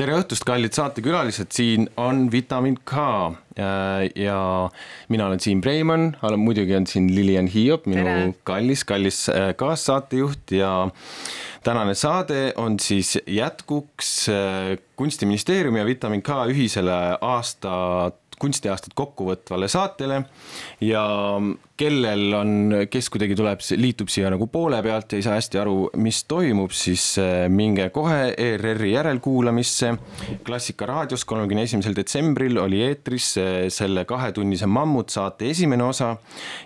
tere õhtust, kallid saatekülalised, siin on Vitamin K ja mina olen Siim Preimann, muidugi on siin Lilian Hiiop, minu tere. kallis, kallis äh, kaassaatejuht ja tänane saade on siis jätkuks äh, kunstiministeeriumi ja Vitamin K ühisele aasta kunstiaastat kokkuvõtvale saatele ja kellel on, kes kuidagi tuleb, liitub siia nagu poole pealt ja ei saa hästi aru, mis toimub, siis äh, minge kohe ERR-i järelkuulamisse. klassika raadios kolmekümne esimesel detsembril oli eetris äh, selle kahetunnise Mammut-saate esimene osa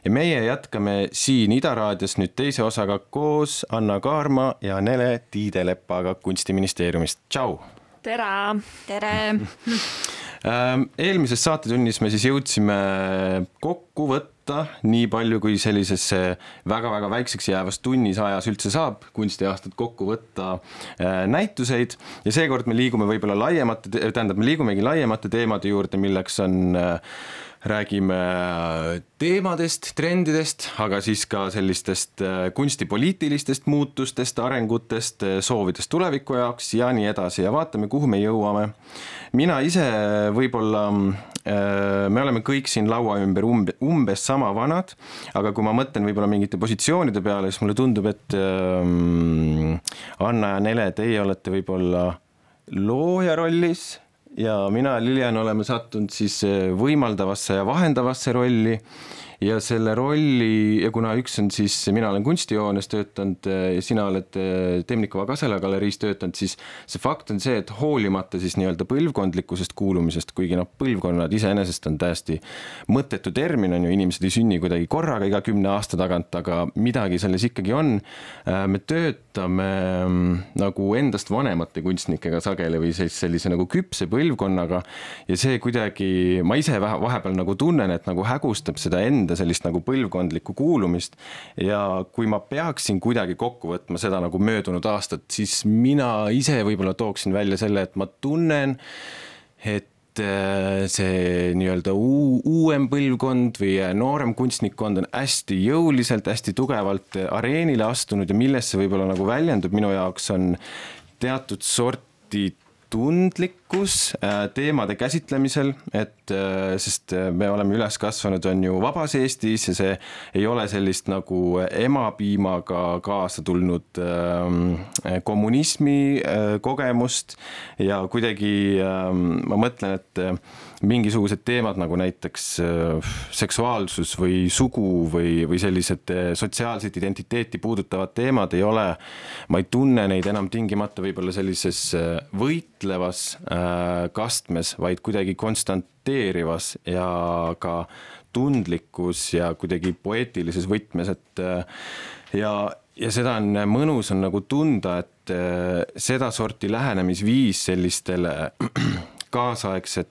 ja meie jätkame siin Ida raadios nüüd teise osaga koos Anna Kaarma ja Nele Tiidelepaga kunstiministeeriumist, tšau. tere. tere eelmises saatetunnis me siis jõudsime kokku võtta nii palju, kui sellisesse väga-väga väikseks jäävas tunnis ajas üldse saab kunstiaastat kokku võtta äh, näituseid. Ja seekord me liigume võib-olla laiemate, tähendab, me liigumegi laiemate teemade juurde, milleks on äh, räägime teemadest, trendidest, aga siis ka sellistest äh, kunstipoliitilistest muutustest, arengutest, soovidest tuleviku jaoks ja nii edasi. Ja vaatame, kuhu me jõuame. Mina ise võib-olla, äh, me oleme kõik siin laua ümber umbe, umbes sama vanad, aga kui ma mõtlen võib-olla mingite positsioonide peale, siis mulle tundub, et ähm, Anna ja Nele, teie olete võib-olla looja rollis ja mina ja Lilian oleme sattunud siis äh, võimaldavasse ja vahendavasse rolli ja selle rolli ja kuna üks on siis, mina olen kunstijoones töötanud ja sina oled eh, Temnikova Kasela galeriis töötanud, siis see fakt on see, et hoolimata siis nii-öelda põlvkondlikkusest kuulumisest, kuigi noh, põlvkonnad iseenesest on täiesti mõttetu termin, on ju, inimesed ei sünni kuidagi korraga iga kümne aasta tagant, aga midagi selles ikkagi on. Äh, me töötame mm, nagu endast vanemate kunstnikega sageli või siis sellise nagu küpse põlvkonnaga ja see kuidagi, ma ise vahepeal nagu tunnen, et nagu hägustab seda enda enda sellist nagu põlvkondlikku kuulumist. ja kui ma peaksin kuidagi kokku võtma seda nagu möödunud aastat, siis mina ise võib-olla tooksin välja selle, et ma tunnen, et äh, see nii-öelda uuem põlvkond või noorem kunstnikkond on hästi jõuliselt, hästi tugevalt areenile astunud ja milles see võib-olla nagu väljendub minu jaoks on teatud sorti tundlikkus äh, teemade käsitlemisel, et äh, sest äh, me oleme üles kasvanud, on ju vabas Eestis ja see ei ole sellist nagu emapiimaga kaasa tulnud ähm, kommunismi kogemust. Ja kuidagi ähm, ma mõtlen, et mingisugused teemad nagu näiteks seksuaalsus või sugu või, või sellised sotsiaalset identiteeti puudutavad teemad ei ole, ma ei tunne neid enam tingimata võib-olla sellises võit võitlevas äh, kastmes, vaid kuidagi konstanteerivas ja ka tundlikkus ja kuidagi poeetilises võtmes, et äh, ja, ja seda on mõnus on nagu tunda, et äh, sedasorti lähenemisviis sellistele kaasaegset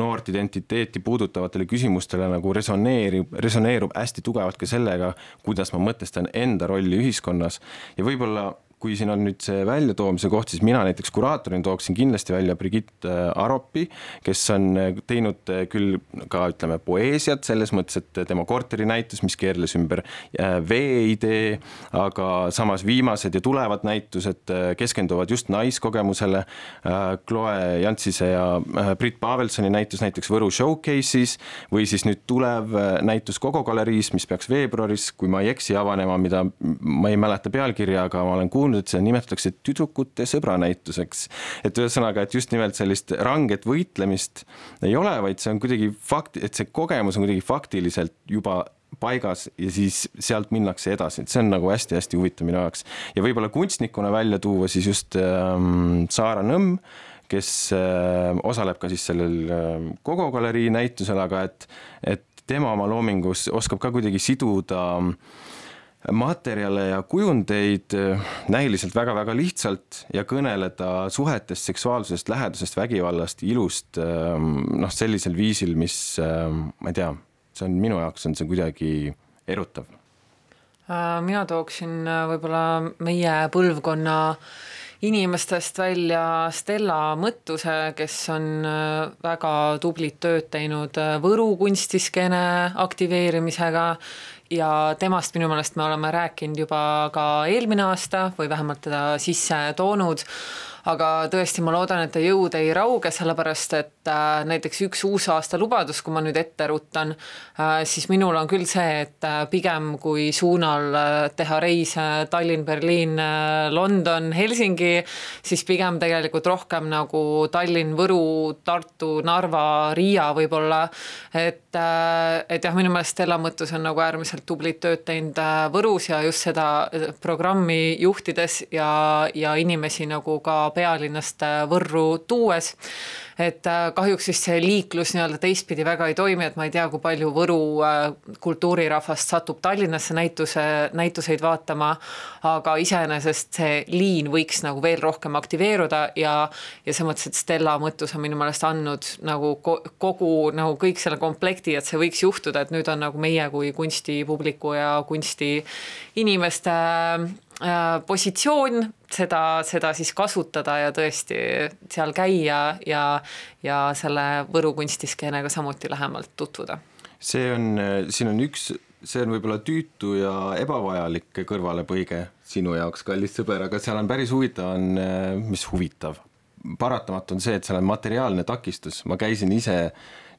noort identiteeti puudutavatele küsimustele nagu resoneerib, resoneerub hästi tugevalt ka sellega, kuidas ma mõtestan enda rolli ühiskonnas. Ja võib-olla kui siin on nüüd see väljatoomise koht, siis mina näiteks kuraatorina tooksin kindlasti välja Brigitte äh, Aropi, kes on äh, teinud äh, küll ka ütleme poeesiat selles mõttes, et tema korterinäitus, mis keerles ümber veeidee, aga samas viimased ja tulevad näitused keskenduvad just naiskogemusele. Chloe Jantsise ja Brit Pavelsoni näitus näiteks Võru Showcase'is või siis nüüd tulev näitus Kogo galeriis, mis peaks veebruaris, kui ma ei eksi, avanema, mida ma ei mäleta pealkirja, aga ma olen kuulnud kuulnud, et seda nimetatakse tüdrukute sõbranäituseks. et ühesõnaga, et just nimelt sellist ranget võitlemist ei ole, vaid see on kuidagi fakt, et see kogemus on kuidagi faktiliselt juba paigas ja siis sealt minnakse edasi, et see on nagu hästi-hästi huvitav minu jaoks. ja võib-olla kunstnikuna välja tuua siis just ähm, Saara Nõmm, kes äh, osaleb ka siis sellel äh, Kogo galerii näitusel, aga et, et tema oma loomingus oskab ka kuidagi siduda äh, materjale ja kujundeid äh, näiliselt väga-väga lihtsalt ja kõneleda suhetest, seksuaalsusest, lähedusest, vägivallast, ilust ähm, noh, sellisel viisil, mis ähm, ma ei tea, see on minu jaoks on see kuidagi erutav. Äh, mina tooksin äh, võib-olla meie põlvkonna inimestest välja Stella Mõttuse, kes on väga tublit tööd teinud Võru kunstiskeene aktiveerimisega ja temast minu meelest me oleme rääkinud juba ka eelmine aasta või vähemalt teda sisse toonud aga tõesti, ma loodan, et ta jõud ei rauge, sellepärast et äh, näiteks üks uusaasta lubadus, kui ma nüüd ette ruttan, äh, siis minul on küll see, et äh, pigem kui suunal teha reise Tallinn, Berliin, London, Helsingi, siis pigem tegelikult rohkem nagu Tallinn, Võru, Tartu, Narva, Riia võib-olla, et, et jah, minu meelest Stella Mõttus on nagu äärmiselt tublit tööd teinud Võrus ja just seda programmi juhtides ja, ja inimesi nagu ka pealinnast äh, Võrru tuues. et äh, kahjuks siis see liiklus nii-öelda teistpidi väga ei toimi, et ma ei tea, kui palju Võru äh, kultuurirahvast satub Tallinnasse näituse, näituseid vaatama, aga iseenesest see liin võiks nagu veel rohkem aktiveeruda ja, ja selles mõttes, et Stella Mõttus on minu meelest andnud nagu kogu nagu kõik selle komplekti, et see võiks juhtuda, et nüüd on nagu meie kui kunstipubliku ja kunstiinimeste positsioon, seda, seda siis kasutada ja tõesti seal käia ja, ja selle Võru kunstiskeenega samuti lähemalt tutvuda. see on, siin on üks, see on võib-olla tüütu ja ebavajalik kõrvalepõige sinu jaoks, kallis sõber, aga seal on päris huvitav on, mis huvitav, paratamatu on see, et seal on materiaalne takistus, ma käisin ise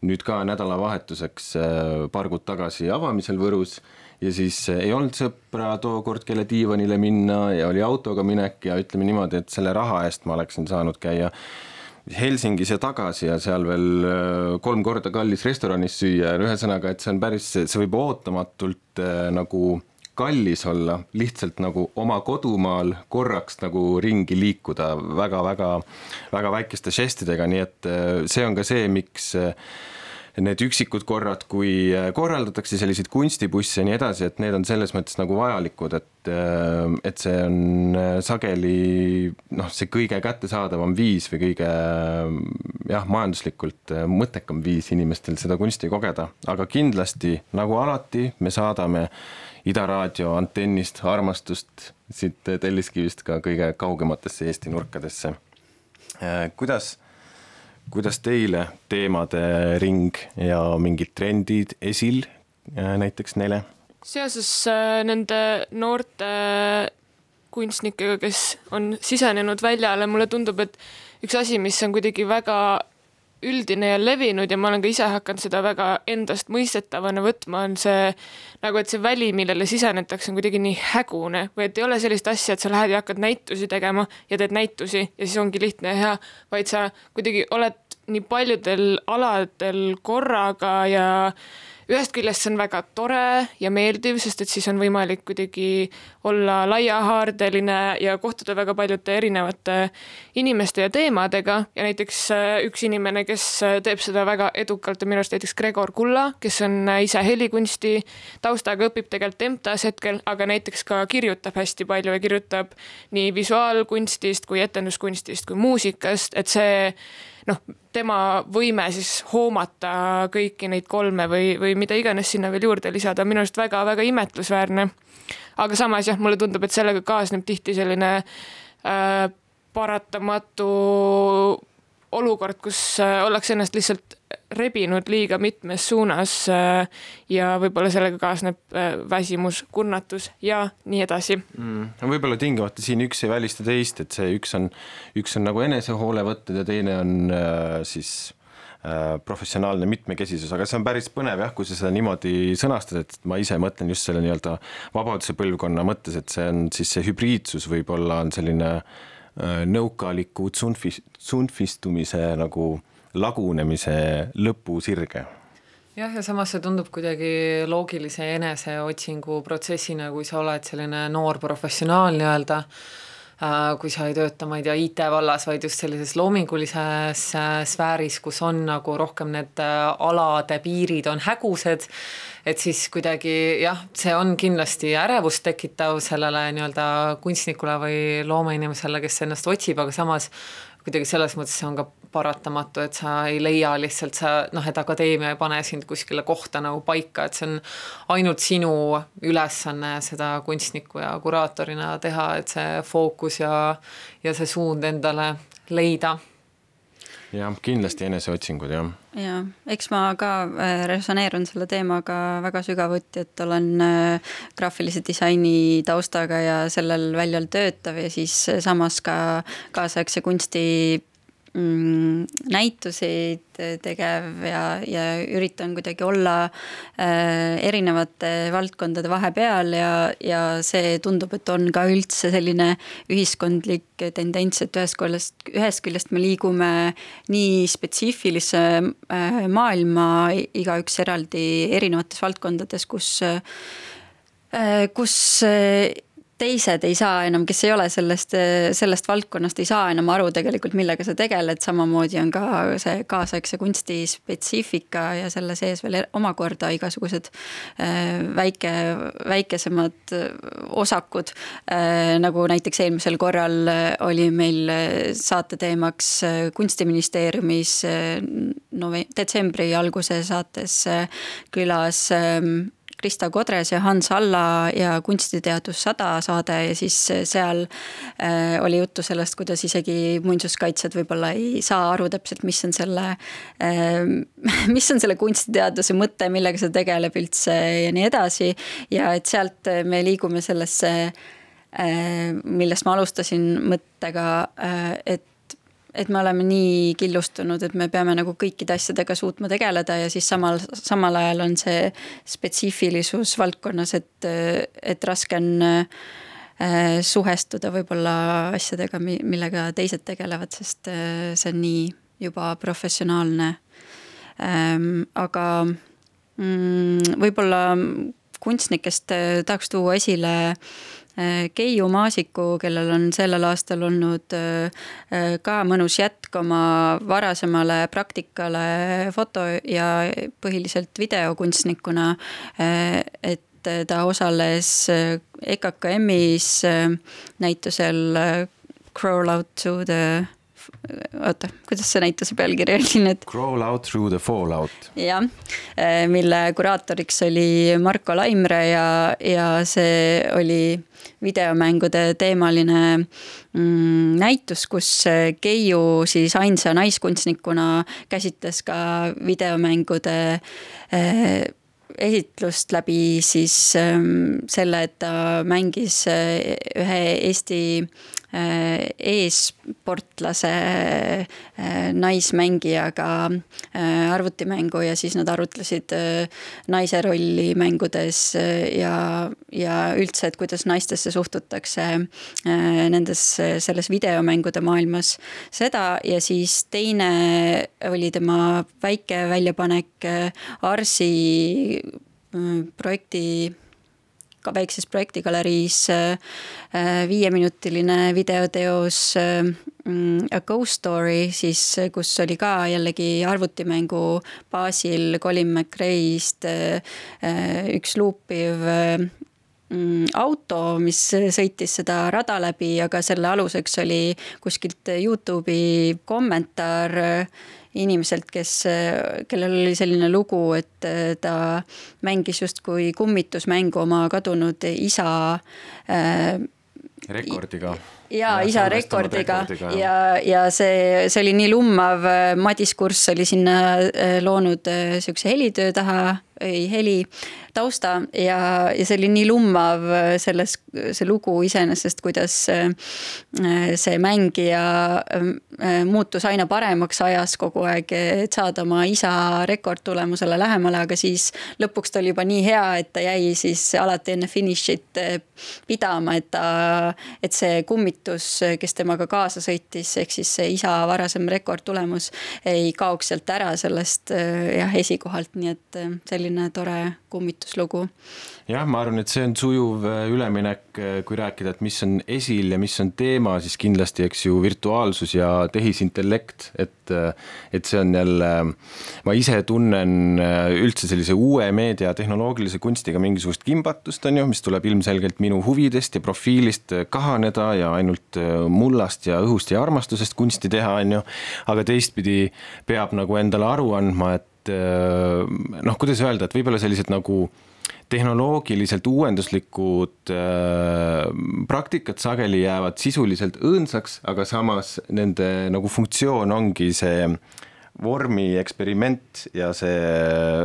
nüüd ka nädalavahetuseks paar kuud tagasi avamisel Võrus ja siis eh, ei olnud sõpra tookord, kelle diivanile minna ja oli autoga minek ja ütleme niimoodi, et selle raha eest ma oleksin saanud käia Helsingis ja tagasi ja seal veel eh, kolm korda kallis restoranis süüa. Ühesõnaga, et see on päris, see võib ootamatult äh, nagu kallis olla, lihtsalt nagu oma kodumaal korraks nagu ringi liikuda väga-väga, väga väikeste žestidega, nii et see on ka see, miks need üksikud korrad, kui äh, korraldatakse selliseid kunstibusse ja nii edasi, et need on selles mõttes nagu vajalikud, et, äh, et see on äh, sageli noh, see kõige kättesaadavam viis või kõige jah, majanduslikult mõttekam viis inimestel seda kunsti kogeda, aga kindlasti nagu alati me saadame Ida Raadio antennist armastust siit Telliskivist ka kõige kaugematesse Eesti nurkadesse. kuidas kuidas teile teemade ring ja mingid trendid esil äh, näiteks Nele? seoses äh, nende noorte kunstnikega, kes on sisenenud väljale, mulle tundub, et üks asi, mis on kuidagi väga üldine ja levinud ja ma olen ka ise hakanud seda väga endastmõistetavana võtma, on see nagu, et see väli, millele sisenetakse, on kuidagi nii hägune või et ei ole sellist asja, et sa lähed ja hakkad näitusi tegema ja teed näitusi ja siis ongi lihtne ja hea, vaid sa kuidagi oled nii paljudel aladel korraga ja ühest küljest see on väga tore ja meeldiv, sest et siis on võimalik kuidagi olla laiahaardeline ja kohtuda väga paljude erinevate inimeste ja teemadega. Ja näiteks äh, üks inimene, kes äh, teeb seda väga edukalt, on minu arust näiteks Gregor Kulla, kes on äh, ise helikunsti taustaga, õpib tegelikult EMTA-s hetkel, aga näiteks ka kirjutab hästi palju ja kirjutab nii visuaalkunstist kui etenduskunstist kui muusikast, et see noh, tema võime siis hoomata kõiki neid kolme või, või mida iganes sinna veel juurde lisada, minu arust väga-väga imetlusväärne. aga samas jah, mulle tundub, et sellega kaasneb tihti selline äh, paratamatu olukord, kus äh, ollakse ennast lihtsalt rebinud liiga mitmes suunas äh, ja võib-olla sellega kaasneb äh, väsimus, kurnatus ja nii edasi mm,. võib-olla tingimata siin üks ei välista teist, et see üks on, üks on nagu enesehoolevõtted ja teine on siis professionaalne mitmekesisus, aga see on päris põnev jah, kui sa seda niimoodi sõnastad, et ma ise mõtlen just selle nii-öelda vabaduse põlvkonna mõttes, et see on siis see hübriidsus võib-olla on selline äh, Äh, nõukaliku tsunfis, tsunfistumise nagu lagunemise lõpusirge. Jah, ja samas see tundub kuidagi loogilise eneseotsingu protsessina, kui sa oled selline noor professionaal nii-öelda, äh, kui sa ei tööta, ma ei tea, IT-vallas, vaid just sellises loomingulises äh, sfääris, kus on nagu rohkem need alade piirid on hägused et siis kuidagi jah, see on kindlasti ärevust tekitav sellele nii-öelda kunstnikule või loomeinimesele, kes ennast otsib, aga samas kuidagi selles mõttes see on ka paratamatu, et sa ei leia lihtsalt sa noh, et akadeemia ei pane sind kuskile kohta nagu paika, et see on ainult sinu ülesanne seda kunstniku ja kuraatorina teha, et see fookus ja, ja see suund endale leida jah, kindlasti eneseotsingud, jah. ja eks ma ka äh, resoneerun selle teemaga väga sügavuti, et olen äh, graafilise disaini taustaga ja sellel väljal töötav ja siis samas ka kaasaegse kunsti näituseid tegev ja, ja üritan kuidagi olla äh, erinevate valdkondade vahepeal ja, ja see tundub, et on ka üldse selline ühiskondlik tendents, et ühest küljest, ühest küljest me liigume nii spetsiifilisse äh, maailma, igaüks eraldi erinevates valdkondades, kus äh, kus teised ei saa enam, kes ei ole sellest, sellest valdkonnast, ei saa enam aru tegelikult, millega sa tegeled, samamoodi on ka see kaasaegse kunsti spetsiifika ja selle sees veel omakorda igasugused äh, väike, väikesemad osakud. Äh, nagu näiteks eelmisel korral oli meil saate teemaks kunstiministeeriumis nove-, detsembri alguse saates külas ähm, Krista Kodres ja Hans Alla ja Kunstiteadus sada saade ja siis seal äh, oli juttu sellest, kuidas isegi muinsuskaitsjad võib-olla ei saa aru täpselt, mis on selle äh,, mis on selle kunstiteaduse mõte, millega see tegeleb üldse ja nii edasi. ja et sealt me liigume sellesse äh, millest ma alustasin mõttega, et et me oleme nii killustunud, et me peame nagu kõikide asjadega suutma tegeleda ja siis samal, samal ajal on see spetsiifilisus valdkonnas, et, et raske on äh, suhestuda võib-olla asjadega, millega teised tegelevad, sest äh, see on nii juba professionaalne ähm,. aga mm, võib-olla kunstnikest äh, tahaks tuua esile Keiu Maasiku, kellel on sellel aastal olnud äh, äh, ka mõnus jätk oma varasemale praktikale foto ja põhiliselt videokunstnikuna. et ta osales EKKM-is näitusel Crawl out to the oota, kuidas see näituse pealkiri oli nüüd? Crawl out through the fallout. jah, mille kuraatoriks oli Marko Laimre ja, ja see oli videomängude teemaline mm, näitus, kus Keiu siis ainsa naiskunstnikuna käsitles ka videomängude eh, esitlust läbi siis ähm, selle, et ta mängis äh, ühe Eesti e-sportlase äh, naismängijaga arvutimängu ja siis nad arutlesid naise rolli mängudes ja, ja üldse, et kuidas naistesse suhtutakse nendes, selles videomängude maailmas. seda ja siis teine oli tema väike väljapanek Arsi projekti ka väikses projektigaleriis äh, viieminutiline videoteos mm, A Ghost Story, siis kus oli ka jällegi arvutimängu baasil Colin McRae'st äh, üks luupiv mm, auto, mis sõitis seda rada läbi, aga selle aluseks oli kuskilt Youtube'i kommentaar inimeselt, kes, kellel oli selline lugu, et äh, ta mängis justkui kummitusmängu oma kadunud isa äh, rekordiga. ja isa rekordiga, rekordiga ja, ja see, see oli nii lummav, Madis Kurss oli sinna äh, loonud sihukese helitöö taha, ei heli tausta ja, ja see oli nii lummav selles, see lugu iseenesest, kuidas äh, see mängija äh, muutus aina paremaks ajas kogu aeg, et saada oma isa rekordtulemusele lähemale, aga siis lõpuks ta oli juba nii hea, et ta jäi siis alati enne finišit äh, pidama, et ta, et see kummitus, kes temaga kaasa sõitis, ehk siis see isa varasem rekordtulemus ei kaoks sealt ära sellest jah, esikohalt, nii et selline tore kummitus sünnituslugu. jah, ma arvan, et see on sujuv äh, üleminek, äh, kui rääkida, et mis on esil ja mis on teema, siis kindlasti, eks ju, virtuaalsus ja tehisintellekt, et äh, et see on jälle, ma ise tunnen üldse sellise uue meedia tehnoloogilise kunstiga mingisugust kimbatust, on ju, mis tuleb ilmselgelt minu huvidest ja profiilist kahaneda ja ainult mullast ja õhust ja armastusest kunsti teha, on ju, aga teistpidi peab nagu endale aru andma, et et äh, noh, kuidas öelda, et võib-olla sellised nagu tehnoloogiliselt uuenduslikud äh, praktikad sageli jäävad sisuliselt õõnsaks, aga samas nende nagu funktsioon ongi see vormi eksperiment ja see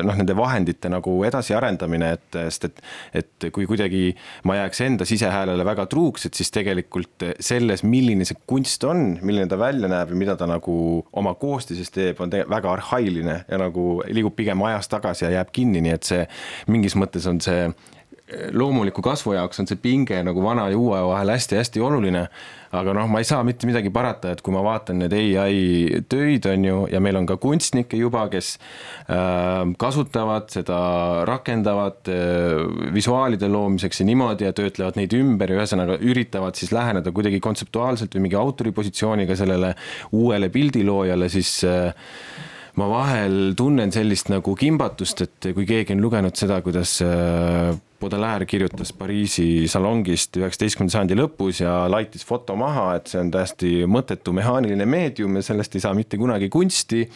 noh, nende vahendite nagu edasiarendamine, et sest et, et kui kuidagi ma jääks enda sisehäälele väga truuks, et siis tegelikult selles, milline see kunst on, milline ta välja näeb ja mida ta nagu oma koostises teeb, on väga arhailine ja nagu liigub pigem ajas tagasi ja jääb kinni, nii et see mingis mõttes on see loomuliku kasvu jaoks on see pinge nagu vana ja uue vahel hästi-hästi oluline aga noh, ma ei saa mitte midagi parata, et kui ma vaatan need ai töid, on ju, ja meil on ka kunstnikke juba, kes äh, kasutavad seda, rakendavad äh, visuaalide loomiseks ja niimoodi ja töötlevad neid ümber ja ühesõnaga üritavad siis läheneda kuidagi kontseptuaalselt või mingi autori positsiooniga sellele uuele pildiloojale, siis äh, ma vahel tunnen sellist nagu kimbatust, et kui keegi on lugenud seda, kuidas Baudelaire kirjutas Pariisi salongist üheksateistkümnenda sajandi lõpus ja laitis foto maha, et see on täiesti mõttetu mehaaniline meedium ja sellest ei saa mitte kunagi kunsti.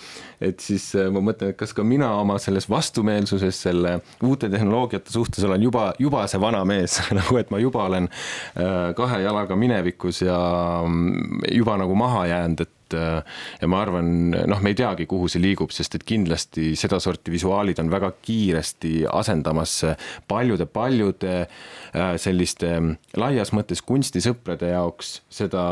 et siis äh, ma mõtlen, et kas ka mina oma selles vastumeelsuses selle uute tehnoloogiate suhtes olen juba, juba see vana mees nagu et ma juba olen äh, kahe jalaga minevikus ja mm, juba nagu maha jäänud, et et äh, ja ma arvan, noh, me ei teagi, kuhu see liigub, sest et kindlasti sedasorti visuaalid on väga kiiresti asendamas paljude-paljude äh, selliste mm, laias mõttes kunstisõprade jaoks seda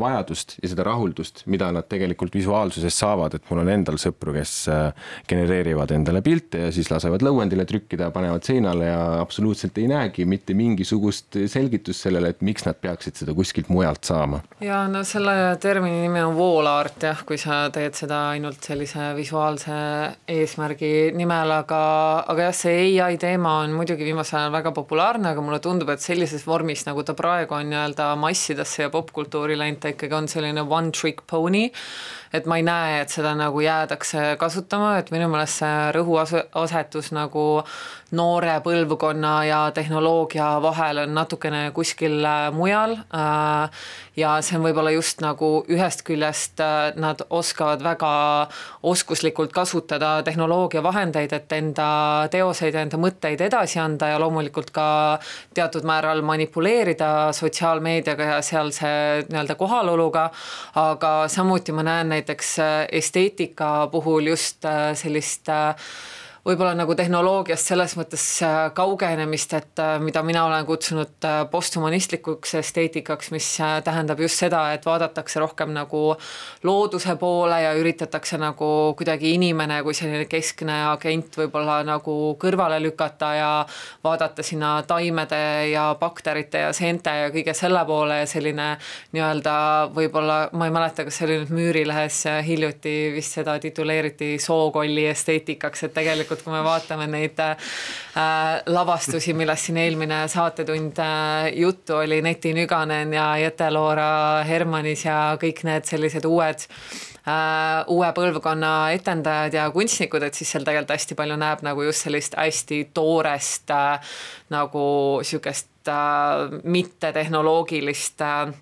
vajadust ja seda rahuldust, mida nad tegelikult visuaalsusest saavad, et mul on endal sõpru, kes äh, genereerivad endale pilte ja siis lasevad lõuendile trükkida, panevad seinale ja absoluutselt ei näegi mitte mingisugust selgitust sellele, et miks nad peaksid seda kuskilt mujalt saama. ja no selle termini nimi on poolaart jah, kui sa teed seda ainult sellise visuaalse eesmärgi nimel, aga, aga jah, see ai teema on muidugi viimasel ajal väga populaarne, aga mulle tundub, et sellises vormis, nagu ta praegu on nii-öelda massidesse ja popkultuuri läinud, ta ikkagi on selline one trick pony et ma ei näe, et seda nagu jäädakse kasutama, et minu meelest see rõhuasetus nagu noore põlvkonna ja tehnoloogia vahel on natukene kuskil äh, mujal. Äh, ja see on võib-olla just nagu ühest küljest äh, nad oskavad väga oskuslikult kasutada tehnoloogia vahendeid, et enda teoseid ja enda mõtteid edasi anda ja loomulikult ka teatud määral manipuleerida sotsiaalmeediaga ja sealse nii-öelda kohaloluga. aga samuti ma näen näiteks äh, esteetika puhul just äh, sellist võib-olla nagu tehnoloogiast selles mõttes äh, kaugenemist, et äh, mida mina olen kutsunud äh, posthumanistlikuks esteetikaks, mis tähendab just seda, et vaadatakse rohkem nagu looduse poole ja üritatakse nagu kuidagi inimene kui selline keskne agent võib-olla nagu kõrvale lükata ja vaadata sinna taimede ja bakterite ja seente ja kõige selle poole ja selline nii-öelda võib-olla, ma ei mäleta, kas see oli nüüd Müürilehes hiljuti vist seda tituleeriti sookolli esteetikaks, et tegelikult tegelikult kui me vaatame neid äh, lavastusi, millest siin eelmine saatetund äh, juttu oli, Neti Nüganen ja Jete-Loora Hermannis ja kõik need sellised uued Uh, uue põlvkonna etendajad ja kunstnikud, et siis seal tegelikult hästi palju näeb nagu just sellist hästi toorest uh, nagu sihukest uh, mittetehnoloogilist uh,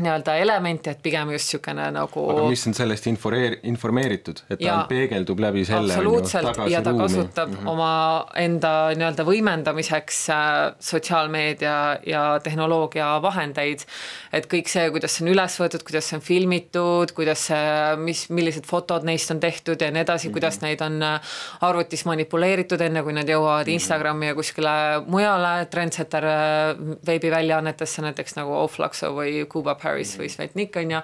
nii-öelda elementi, et pigem just niisugune nagu aga mis on sellest inforeer-, informeeritud, et ta peegeldub läbi selle absoluutselt, ja ta ruumi. kasutab mm -hmm. oma enda nii-öelda võimendamiseks äh, sotsiaalmeedia ja tehnoloogia vahendeid, et kõik see, kuidas see on üles võetud, kuidas see on filmitud, kuidas see, mis, millised fotod neist on tehtud ja nii edasi mm, -hmm. kuidas neid on äh, arvutis manipuleeritud, enne kui nad jõuavad mm -hmm. Instagrami ja kuskile mujale, Trendsetter äh, veebiväljaannetesse näiteks nagu Ofluxo või Kuba Paris või Svetnik on ju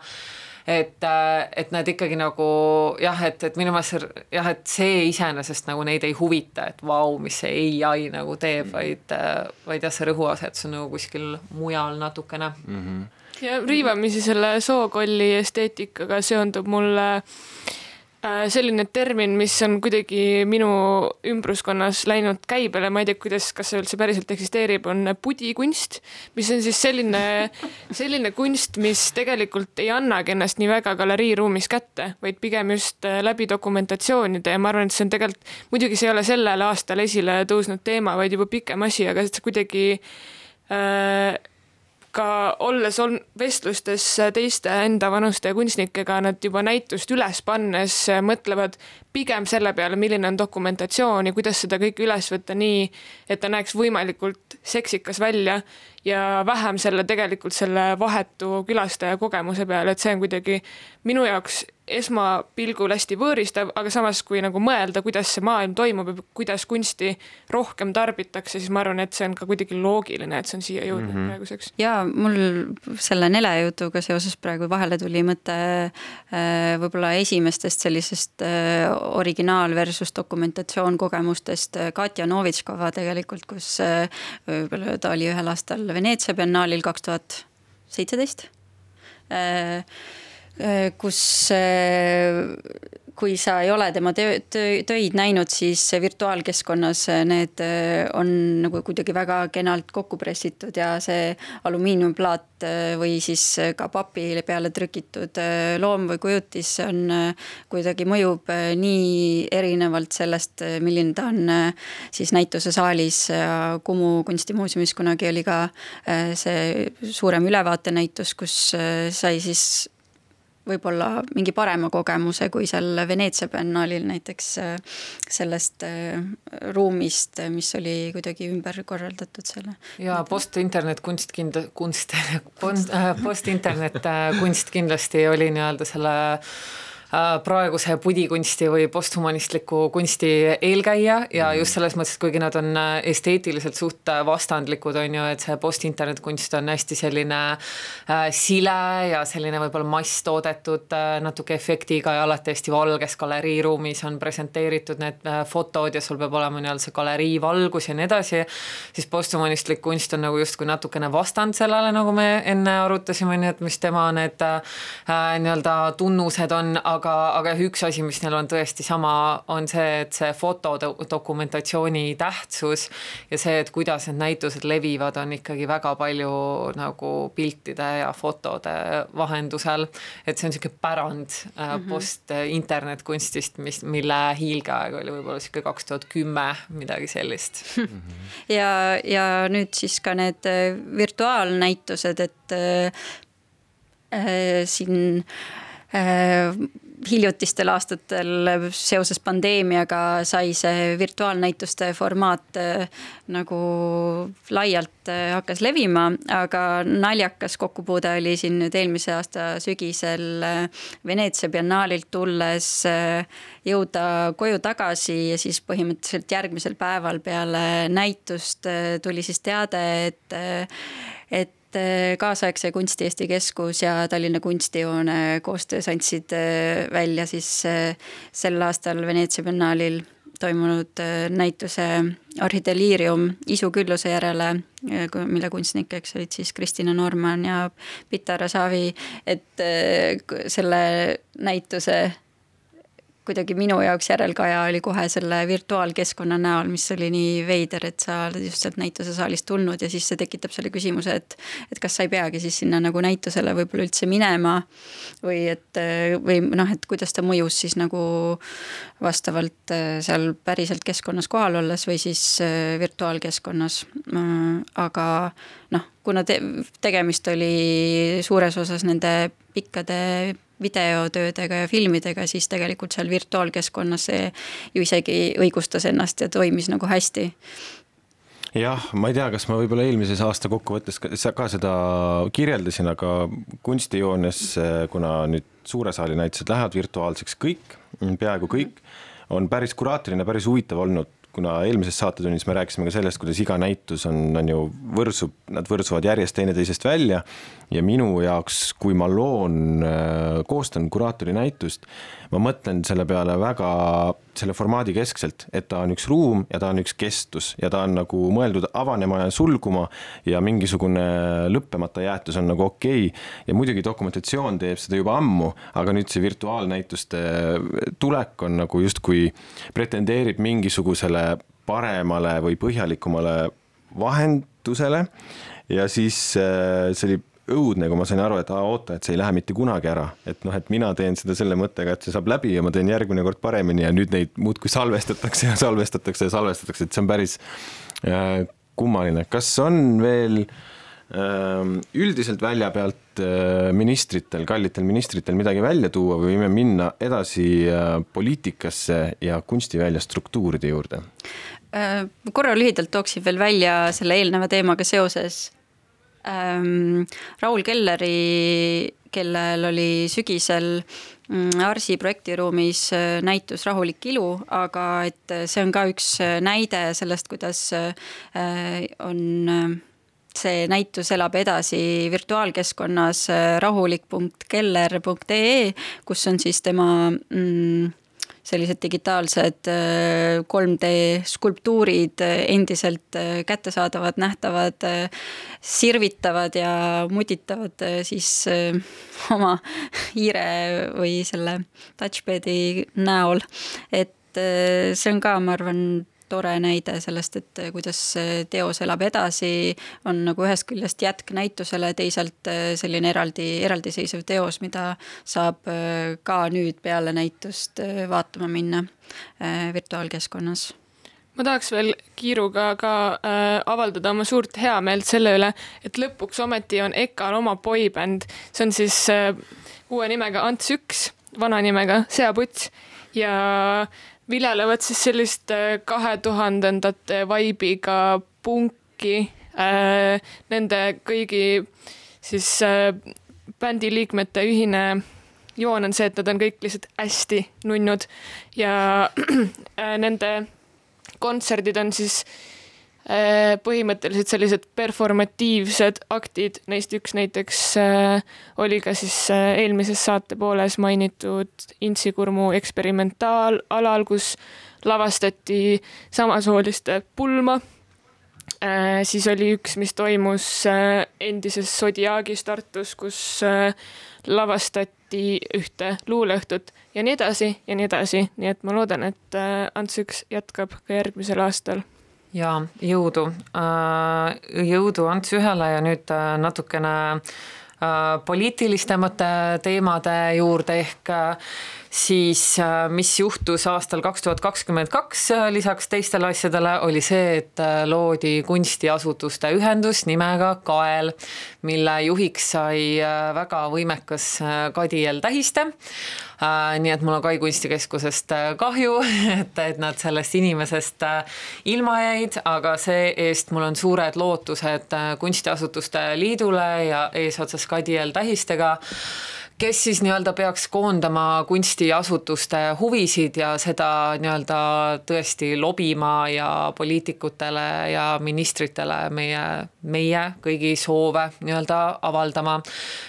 et, äh, et nad ikkagi nagu jah, et, et minu meelest jah, et see iseenesest nagu neid ei huvita, et vau, mis see ai nagu teeb, vaid, äh, vaid jah, see rõhuasetus on nagu kuskil mujal natukene mm. -hmm. ja riivamisi selle sookolli esteetikaga seondub mulle Äh, selline termin, mis on kuidagi minu ümbruskonnas läinud käibele, ma ei tea, kuidas, kas see üldse päriselt eksisteerib, on pudikunst, mis on siis selline, selline kunst, mis tegelikult ei annagi ennast nii väga galeriiruumis kätte, vaid pigem just äh, läbi dokumentatsioonide. Ja ma arvan, et see on tegelikult, muidugi see ei ole sellel aastal esile tõusnud teema, vaid juba pikem asi, aga see kuidagi äh, ka olles on vestlustes teiste enda vanuste kunstnikega, nad juba näitust üles pannes mõtlevad pigem selle peale, milline on dokumentatsioon ja kuidas seda kõike üles võtta nii, et ta näeks võimalikult seksikas välja ja vähem selle tegelikult selle vahetu külastaja kogemuse peale, et see on kuidagi minu jaoks esmapilgul hästi võõristav, aga samas, kui nagu mõelda, kuidas see maailm toimub ja kuidas kunsti rohkem tarbitakse, siis ma arvan, et see on ka kuidagi loogiline, et see on siia jõudnud mm -hmm. praeguseks. ja mul selle Nele jutuga seoses praegu vahele tuli mõte äh, võib-olla esimestest sellisest äh, originaal versus dokumentatsioon kogemustest äh, Katja Novitškova tegelikult, kus võib-olla ta oli ühel aastal Veneetsia biennaalil kaks tuhat seitseteist kus kui sa ei ole tema töö, töö, töid näinud, siis virtuaalkeskkonnas need on nagu kuidagi väga kenalt kokku pressitud ja see alumiiniumplaat või siis ka papile peale trükitud loom või kujutis on kuidagi mõjub nii erinevalt sellest, milline ta on siis näitusesaalis ja Kumu kunstimuuseumis kunagi oli ka see suurem ülevaatenäitus, kus sai siis võib-olla mingi parema kogemuse kui seal Veneetsia biennaalil näiteks äh, sellest äh, ruumist, mis oli kuidagi ümber korraldatud selle. ja post-internet kunst kind-, kunst, äh, post-internet kunst kindlasti oli nii-öelda selle praeguse pudikunsti või posthumanistliku kunsti eelkäija ja mhm. just selles mõttes, et kuigi nad on äh, esteetiliselt suht äh, vastandlikud, on ju, et see post-internet kunst on hästi selline äh, sile ja selline võib-olla masstoodetud äh, natuke efektiga ja alati hästi valges galeriiruumis on presenteeritud need äh, fotod ja sul peab olema nii-öelda see galerii valgus ja nii edasi, siis posthumanistlik kunst on nagu justkui natukene vastand sellele, nagu me enne arutasime, nii et mis tema need äh, nii-öelda tunnused on, aga, aga üks asi, mis neil on tõesti sama, on see, et see fotodokumentatsiooni tähtsus ja see, et kuidas need näitused levivad, on ikkagi väga palju nagu piltide ja fotode vahendusel. et see on niisugune pärand mm -hmm. post-internetkunstist, mis, mille hiilgeaeg oli võib-olla niisugune kaks tuhat kümme, midagi sellist mm. -hmm. ja, ja nüüd siis ka need virtuaalnäitused, et äh, siin äh, hiljutistel aastatel seoses pandeemiaga sai see virtuaalnäituste formaat äh, nagu laialt äh, hakkas levima, aga naljakas kokkupuude oli siin nüüd eelmise aasta sügisel äh, Veneetsia biennaalilt tulles jõuda koju tagasi ja siis põhimõtteliselt järgmisel päeval peale näitust tuli siis teade, et et et kaasaegse kunsti Eesti Keskus ja Tallinna Kunstihoone koostöös andsid äh, välja siis äh, sel aastal Veneetsia biennaalil toimunud äh, näituse Arhideliirium Isu külluse järele, mille kunstnikeks olid siis Kristina Norman ja Pitara Savi, et selle näituse kuidagi minu jaoks järelkaja oli kohe selle virtuaalkeskkonna näol, mis oli nii veider, et sa oled just sealt näitusesaalist tulnud ja siis see tekitab selle küsimuse, et et kas sa ei peagi siis sinna nagu näitusele võib-olla üldse minema või et või noh, et kuidas ta mõjus siis nagu vastavalt äh, seal päriselt keskkonnas kohal olles või siis äh, virtuaalkeskkonnas. aga noh, kuna te tegemist oli suures osas nende pikkade videotöödega ja filmidega, siis tegelikult seal virtuaalkeskkonnas see ju isegi õigustas ennast ja toimis nagu hästi. Jah, ma ei tea, kas ma võib-olla eelmises aasta kokkuvõttes ka, seda kirjeldasin, aga kunstijoones, kuna nüüd suure saali näitused lähevad virtuaalseks kõik, peaaegu kõik, on päris kuraatorile päris huvitav olnud kuna eelmises saatetunnis me rääkisime ka sellest, kuidas iga näitus on, on ju võrsub, nad võrsuvad järjest teineteisest välja ja minu jaoks, kui ma loon, äh, koostan kuraatori näitust, ma mõtlen selle peale väga selle formaadi keskselt, et ta on üks ruum ja ta on üks kestus ja ta on nagu mõeldud avanema ja sulguma ja mingisugune lõppemata jäetus on nagu okei okay. ja muidugi dokumentatsioon teeb seda juba ammu, aga nüüd see virtuaalnäituste tulek on nagu justkui pretendeerib mingisugusele paremale või põhjalikumale vahendusele ja siis äh, see oli õudne, kui ma sain aru, et aa, oota, et see ei lähe mitte kunagi ära, et noh, et mina teen seda selle mõttega, et see saab läbi ja ma teen järgmine kord paremini ja nüüd neid muudkui salvestatakse ja salvestatakse ja salvestatakse, et see on päris äh, kummaline. kas on veel ähm, üldiselt välja pealt äh, ministritel, kallitel ministritel midagi välja tuua või võime minna edasi äh, poliitikasse ja kunstivälja struktuuride juurde? korra lühidalt tooksin veel välja selle eelneva teemaga seoses ähm, Raul Kelleri, kellel oli sügisel mm, Arsi projektiruumis näitus Rahulik ilu, aga et see on ka üks näide sellest, kuidas on see näitus elab edasi virtuaalkeskkonnas äh, rahulik.keller.ee, kus on siis tema mm, sellised digitaalsed 3D äh, skulptuurid äh, endiselt kättesaadavad, nähtavad, sirvitavad ja muditavad siis oma hiire või selle touchpad'i näol. et see on ka, ma arvan, tore näide sellest, et kuidas teos elab edasi, on nagu ühest küljest jätk näitusele, teisalt äh, selline eraldi, eraldiseisev teos, mida saab äh, ka nüüd peale näitust vaatama minna virtuaalkeskkonnas. Ma tahaks veel kiiruga ka äh, avaldada oma suurt heameelt selle üle, et lõpuks ometi on EKA-l oma boybänd, see on siis äh, uue nimega Ants Üks, vana nimega Seaputs ja äh, viljelevad siis sellist äh, kahe tuhandendate vaibiga punki äh,. Nende kõigi siis äh, bändi liikmete ühine joon on see, et nad on kõik lihtsalt hästi nunnud ja äh, nende kontserdid on siis äh, Äh, põhimõtteliselt sellised performatiivsed aktid, neist üks näiteks äh, oli ka siis äh, eelmises saate pooles mainitud Intsikurmu eksperimentaalalal, kus lavastati samasooliste pulma. siis oli üks, mis toimus endises Zodiaagis Tartus, kus lavastati ühte luuleõhtut ja nii edasi ja nii edasi, nii et ma loodan, et Ants Üks jätkab ka järgmisel aastal ja jõudu, äh, jõudu Ants Ühele ja nüüd äh, natukene äh, poliitilistemate teemade juurde ehk siis mis juhtus aastal kaks tuhat kakskümmend kaks lisaks teistele asjadele, oli see, et loodi kunstiasutuste ühendus nimega Kael, mille juhiks sai väga võimekas Kadi L Tähiste Äh, nii et mul on Kai kunstikeskusest äh, kahju, et, et nad sellest inimesest äh, ilma jäid, aga see-eest mul on suured lootused Kunstiasutuste Liidule ja eesotsas Kadi L Tähistega kes siis nii-öelda peaks koondama kunstiasutuste huvisid ja seda nii-öelda tõesti lobima ja poliitikutele ja ministritele meie, meie kõigi soove nii-öelda avaldama.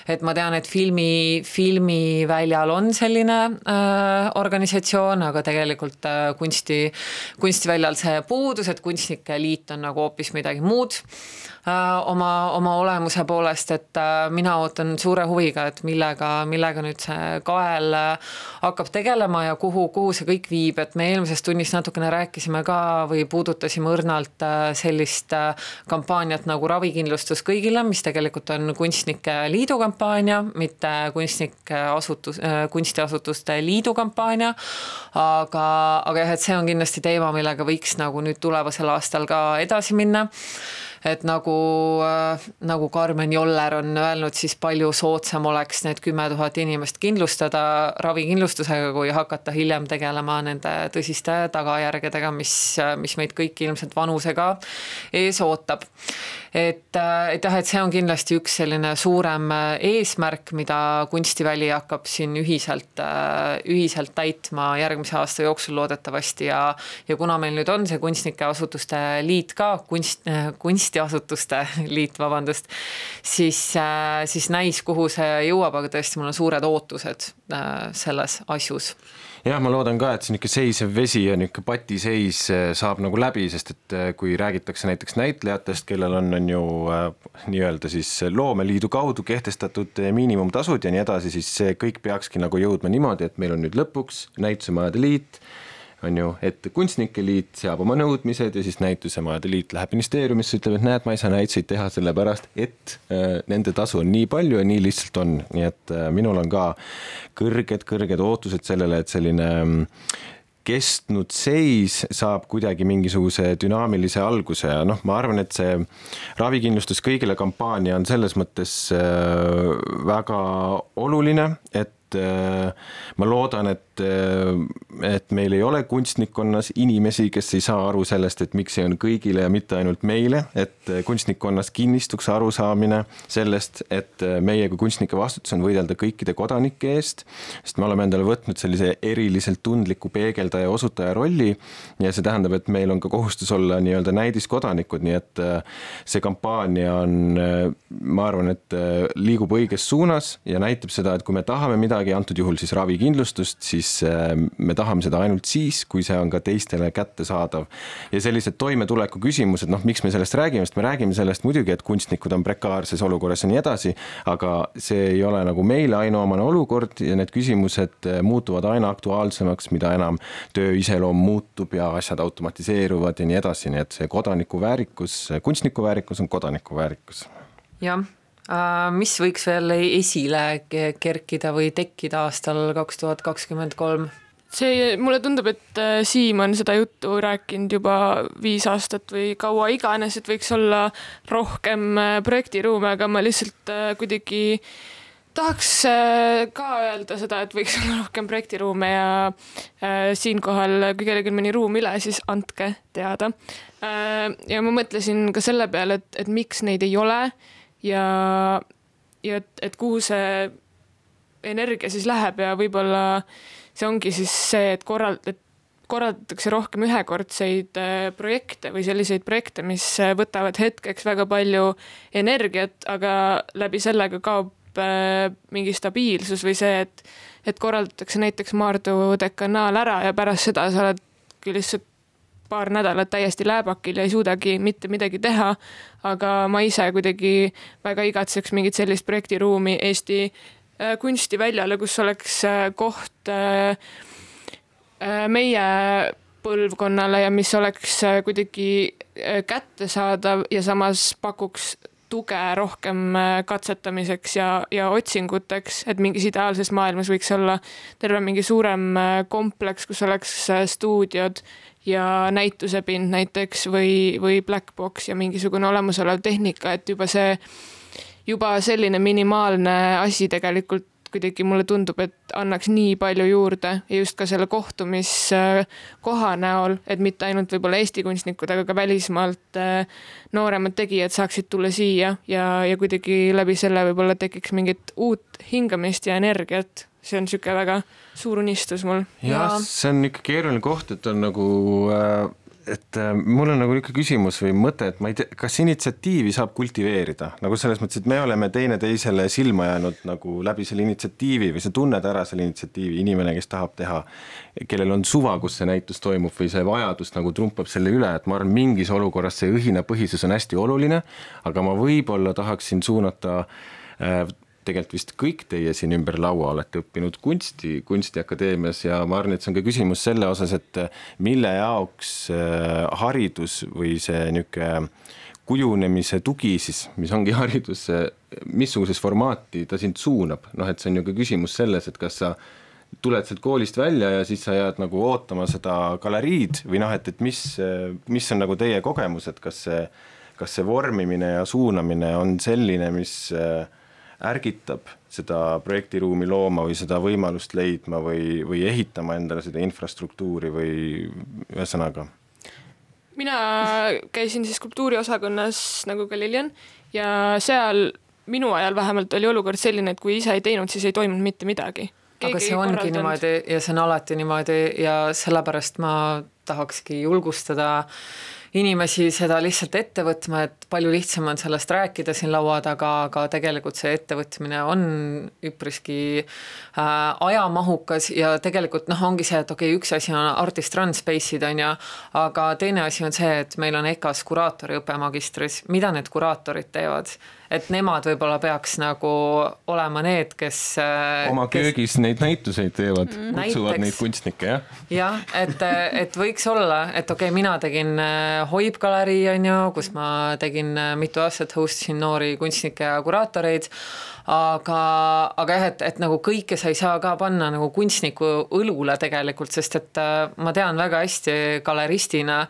et ma tean, et filmi, filmiväljal on selline äh, organisatsioon, aga tegelikult äh, kunsti, kunstiväljal see puudus, et Kunstnike Liit on nagu hoopis midagi muud oma, oma olemuse poolest, et äh, mina ootan suure huviga, et millega, millega nüüd see kael äh, hakkab tegelema ja kuhu, kuhu see kõik viib, et me eelmises tunnis natukene rääkisime ka või puudutasime õrnalt sellist kampaaniat nagu ravikindlustus kõigile, mis tegelikult on Kunstnike Liidu kampaania, mitte kunstnike asutus, kunstiasutuste liidu kampaania. aga, aga jah, et see on kindlasti teema, millega võiks nagu nüüd tulevasel aastal ka edasi minna et nagu, äh, nagu Karmen Joller on öelnud, siis palju soodsam oleks need kümme tuhat inimest kindlustada ravikindlustusega, kui hakata hiljem tegelema nende tõsiste tagajärgedega, mis, mis meid kõiki ilmselt vanusega ees ootab. Et, äh, et jah, et see on kindlasti üks selline suurem äh, eesmärk, mida kunstiväli hakkab siin ühiselt, äh, ühiselt täitma järgmise aasta jooksul loodetavasti ja ja kuna meil nüüd on see kunstnike asutuste liit ka, kunst, kunstiasutuste liit, vabandust, siis, siis näis, kuhu see jõuab, aga tõesti, mul on suured ootused selles asjus. Jah, ma loodan ka, et see niisugune seisev vesi ja niisugune patiseis eh, saab nagu läbi, sest et kui räägitakse näiteks näitlejatest, kellel on, on ju äh, nii-öelda siis loomeliidu kaudu kehtestatud miinimumtasud ja nii edasi, siis see kõik peakski nagu jõudma niimoodi, et meil on nüüd lõpuks näitusemajade liit on ju, et Kunstnike Liit seab oma nõudmised ja siis Näitusemajade Liit läheb ministeeriumisse, ütleb, et näed, ma ei saa näituseid teha sellepärast, et äh, nende tasu on nii palju ja nii lihtsalt on, nii et äh, minul on ka kõrged-kõrged ootused sellele, et selline äh, kestnud seis saab kuidagi mingisuguse dünaamilise alguse ja noh, ma arvan, et see ravikindlustus kõigile kampaania on selles mõttes äh, väga oluline, et äh, ma loodan, et, et meil ei ole kunstnikkonnas inimesi, kes ei saa aru sellest, et miks see on kõigile ja mitte ainult meile, et kunstnikkonnas kinnistuks arusaamine sellest, et meie kui kunstnike vastutus on võidelda kõikide kodanike eest, sest me oleme endale võtnud sellise eriliselt tundliku peegeldaja, osutaja rolli ja see tähendab, et meil on ka kohustus olla nii-öelda näidiskodanikud, nii et see kampaania on, ma arvan, et liigub õiges suunas ja näitab seda, et kui me tahame midagi, antud juhul siis ravikindlustust, siis siis äh, me tahame seda ainult siis, kui see on ka teistele kättesaadav. ja sellised toimetuleku küsimused, noh, miks me sellest räägime, sest me räägime sellest muidugi, et kunstnikud on prekaarses olukorras ja nii edasi, aga see ei ole nagu meile ainuomane olukord ja need küsimused äh, muutuvad aina aktuaalsemaks, mida enam töö iseloom muutub ja asjad automatiseeruvad ja nii edasi, nii et see kodaniku väärikus, kunstniku väärikus on kodaniku väärikus. jah mis võiks veel esile kerkida või tekkida aastal kaks tuhat kakskümmend kolm? see, mulle tundub, et äh, Siim on seda juttu rääkinud juba viis aastat või kaua iganes, et võiks olla rohkem äh, projektiruume, aga ma lihtsalt kuidagi tahaks ka öelda seda, et võiks olla rohkem projektiruume ja äh, siinkohal, kui kellelgi mõni ruum üle, siis andke teada äh,. ja ma mõtlesin ka selle peale, et, et miks neid ei ole ja, ja et, et kuhu see energia siis läheb ja võib-olla see ongi siis see, et korral-, et korraldatakse rohkem ühekordseid äh, projekte või selliseid projekte, mis äh, võtavad hetkeks väga palju energiat, aga läbi selle ka kaob äh, mingi stabiilsus või see, et, et korraldatakse näiteks Maardu dekanaal ära ja pärast seda sa oledki lihtsalt paar nädalat täiesti lääbakil ja ei suudagi mitte midagi teha. aga ma ise kuidagi väga igatseks mingit sellist projektiruumi Eesti äh, kunstiväljale, kus oleks äh, koht äh, meie põlvkonnale ja mis oleks kuidagi kättesaadav ja samas pakuks tuge rohkem katsetamiseks ja, ja otsinguteks, et mingis ideaalses maailmas võiks olla terve mingi suurem kompleks, kus oleks stuudiod ja näitusepind näiteks või, või black box ja mingisugune olemasolev tehnika, et juba see, juba selline minimaalne asi tegelikult kuidagi mulle tundub, et annaks nii palju juurde ja just ka selle kohtumiskoha näol, et mitte ainult võib-olla Eesti kunstnikud, aga ka välismaalt äh, nooremad tegijad saaksid tulla siia ja, ja kuidagi läbi selle võib-olla tekiks mingit uut hingamist ja energiat see on niisugune väga suur unistus mul. jah ja., see on ikka keeruline koht, et on nagu äh, et äh, mul on nagu niisugune küsimus või mõte, et ma ei tea, kas initsiatiivi saab kultiveerida nagu selles mõttes, et me oleme teineteisele silma jäänud nagu läbi selle initsiatiivi või sa tunned ära selle initsiatiivi, inimene, kes tahab teha, kellel on suva, kus see näitus toimub või see vajadus nagu trumpab selle üle, et ma arvan, mingis olukorras see õhinapõhisus on hästi oluline, aga ma võib-olla tahaksin suunata äh, tegelikult vist kõik teie siin ümber laua olete õppinud kunsti, Kunstiakadeemias ja ma arvan, et see on ka küsimus selle osas, et mille jaoks äh, haridus või see niisugune kujunemise tugi siis, mis ongi haridus, missuguses formaati ta sind suunab, noh, et see on ju ka küsimus selles, et kas sa tuled sealt koolist välja ja siis sa jääd nagu ootama seda galeriid või noh, et, et mis, mis on nagu teie kogemus, et kas see, kas see vormimine ja suunamine on selline, mis äh, ärgitab seda projektiruumi looma või seda võimalust leidma või, või ehitama endale seda infrastruktuuri või ühesõnaga? mina käisin siis skulptuuriosakonnas nagu ka Lilian ja seal minu ajal vähemalt oli olukord selline, et kui ise ei teinud, siis ei toimunud mitte midagi. Aga see ongi niimoodi ja see on alati niimoodi ja sellepärast ma tahakski julgustada inimesi seda lihtsalt ette võtma, et palju lihtsam on sellest rääkida siin laua taga, aga tegelikult see ettevõtmine on üpriski äh, ajamahukas ja tegelikult noh, ongi see, et okei okay,, üks asi on artist run space'id on ju, aga teine asi on see, et meil on EKA-s kuraatoriõpe magistris, mida need kuraatorid teevad et nemad võib-olla peaks nagu olema need, kes äh, oma kes... köögis neid näituseid teevad mm., kutsuvad Näiteks, neid kunstnikke, jah? jah, et, et võiks olla, et okei okay,, mina tegin äh, Hoib galerii on ju, kus ma tegin mitu aastat host isin noori kunstnikke ja kuraatoreid aga, aga jah, et, et nagu kõike sa ei saa ka panna nagu kunstniku õlule tegelikult, sest et äh, ma tean väga hästi galeristina,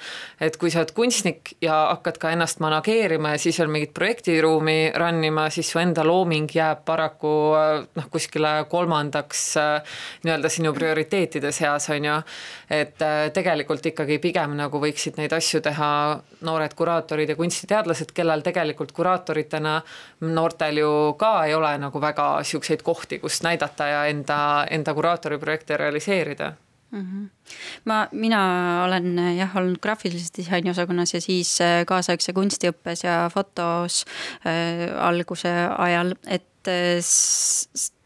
et kui sa oled kunstnik ja hakkad ka ennast manageerima ja siis veel mingit projektiruumi run ima, siis su enda looming jääb paraku äh, noh, kuskile kolmandaks äh, nii-öelda sinu prioriteetide seas, on ju. et tegelikult ikkagi pigem nagu võiksid neid asju teha noored kuraatorid ja kunstiteadlased, kellel tegelikult kuraatoritena noortel ju ka ei ole ole nagu väga siukseid kohti, kus näidata ja enda, enda kuraatoriprojekte realiseerida mm. -hmm. ma, mina olen jah olnud graafilise disaini osakonnas ja siis äh, kaasaegse kunstiõppes ja fotos äh, alguse ajal, et äh,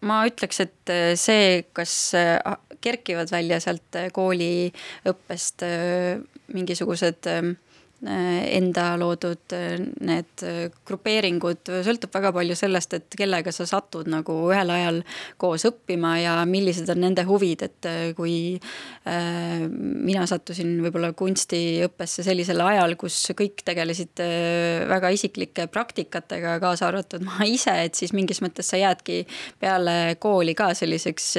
ma ütleks, et äh, see, kas äh, kerkivad välja sealt kooliõppest äh, mingisugused äh, Äh, enda loodud äh, need äh, grupeeringud, sõltub väga palju sellest, et kellega sa satud nagu ühel ajal koos õppima ja millised on nende huvid, et kui äh, mina sattusin võib-olla kunstiõppesse sellisel ajal, kus kõik tegelesid väga isiklike praktikatega, kaasa arvatud ma ise, et siis mingis mõttes sa jäädki peale kooli ka selliseks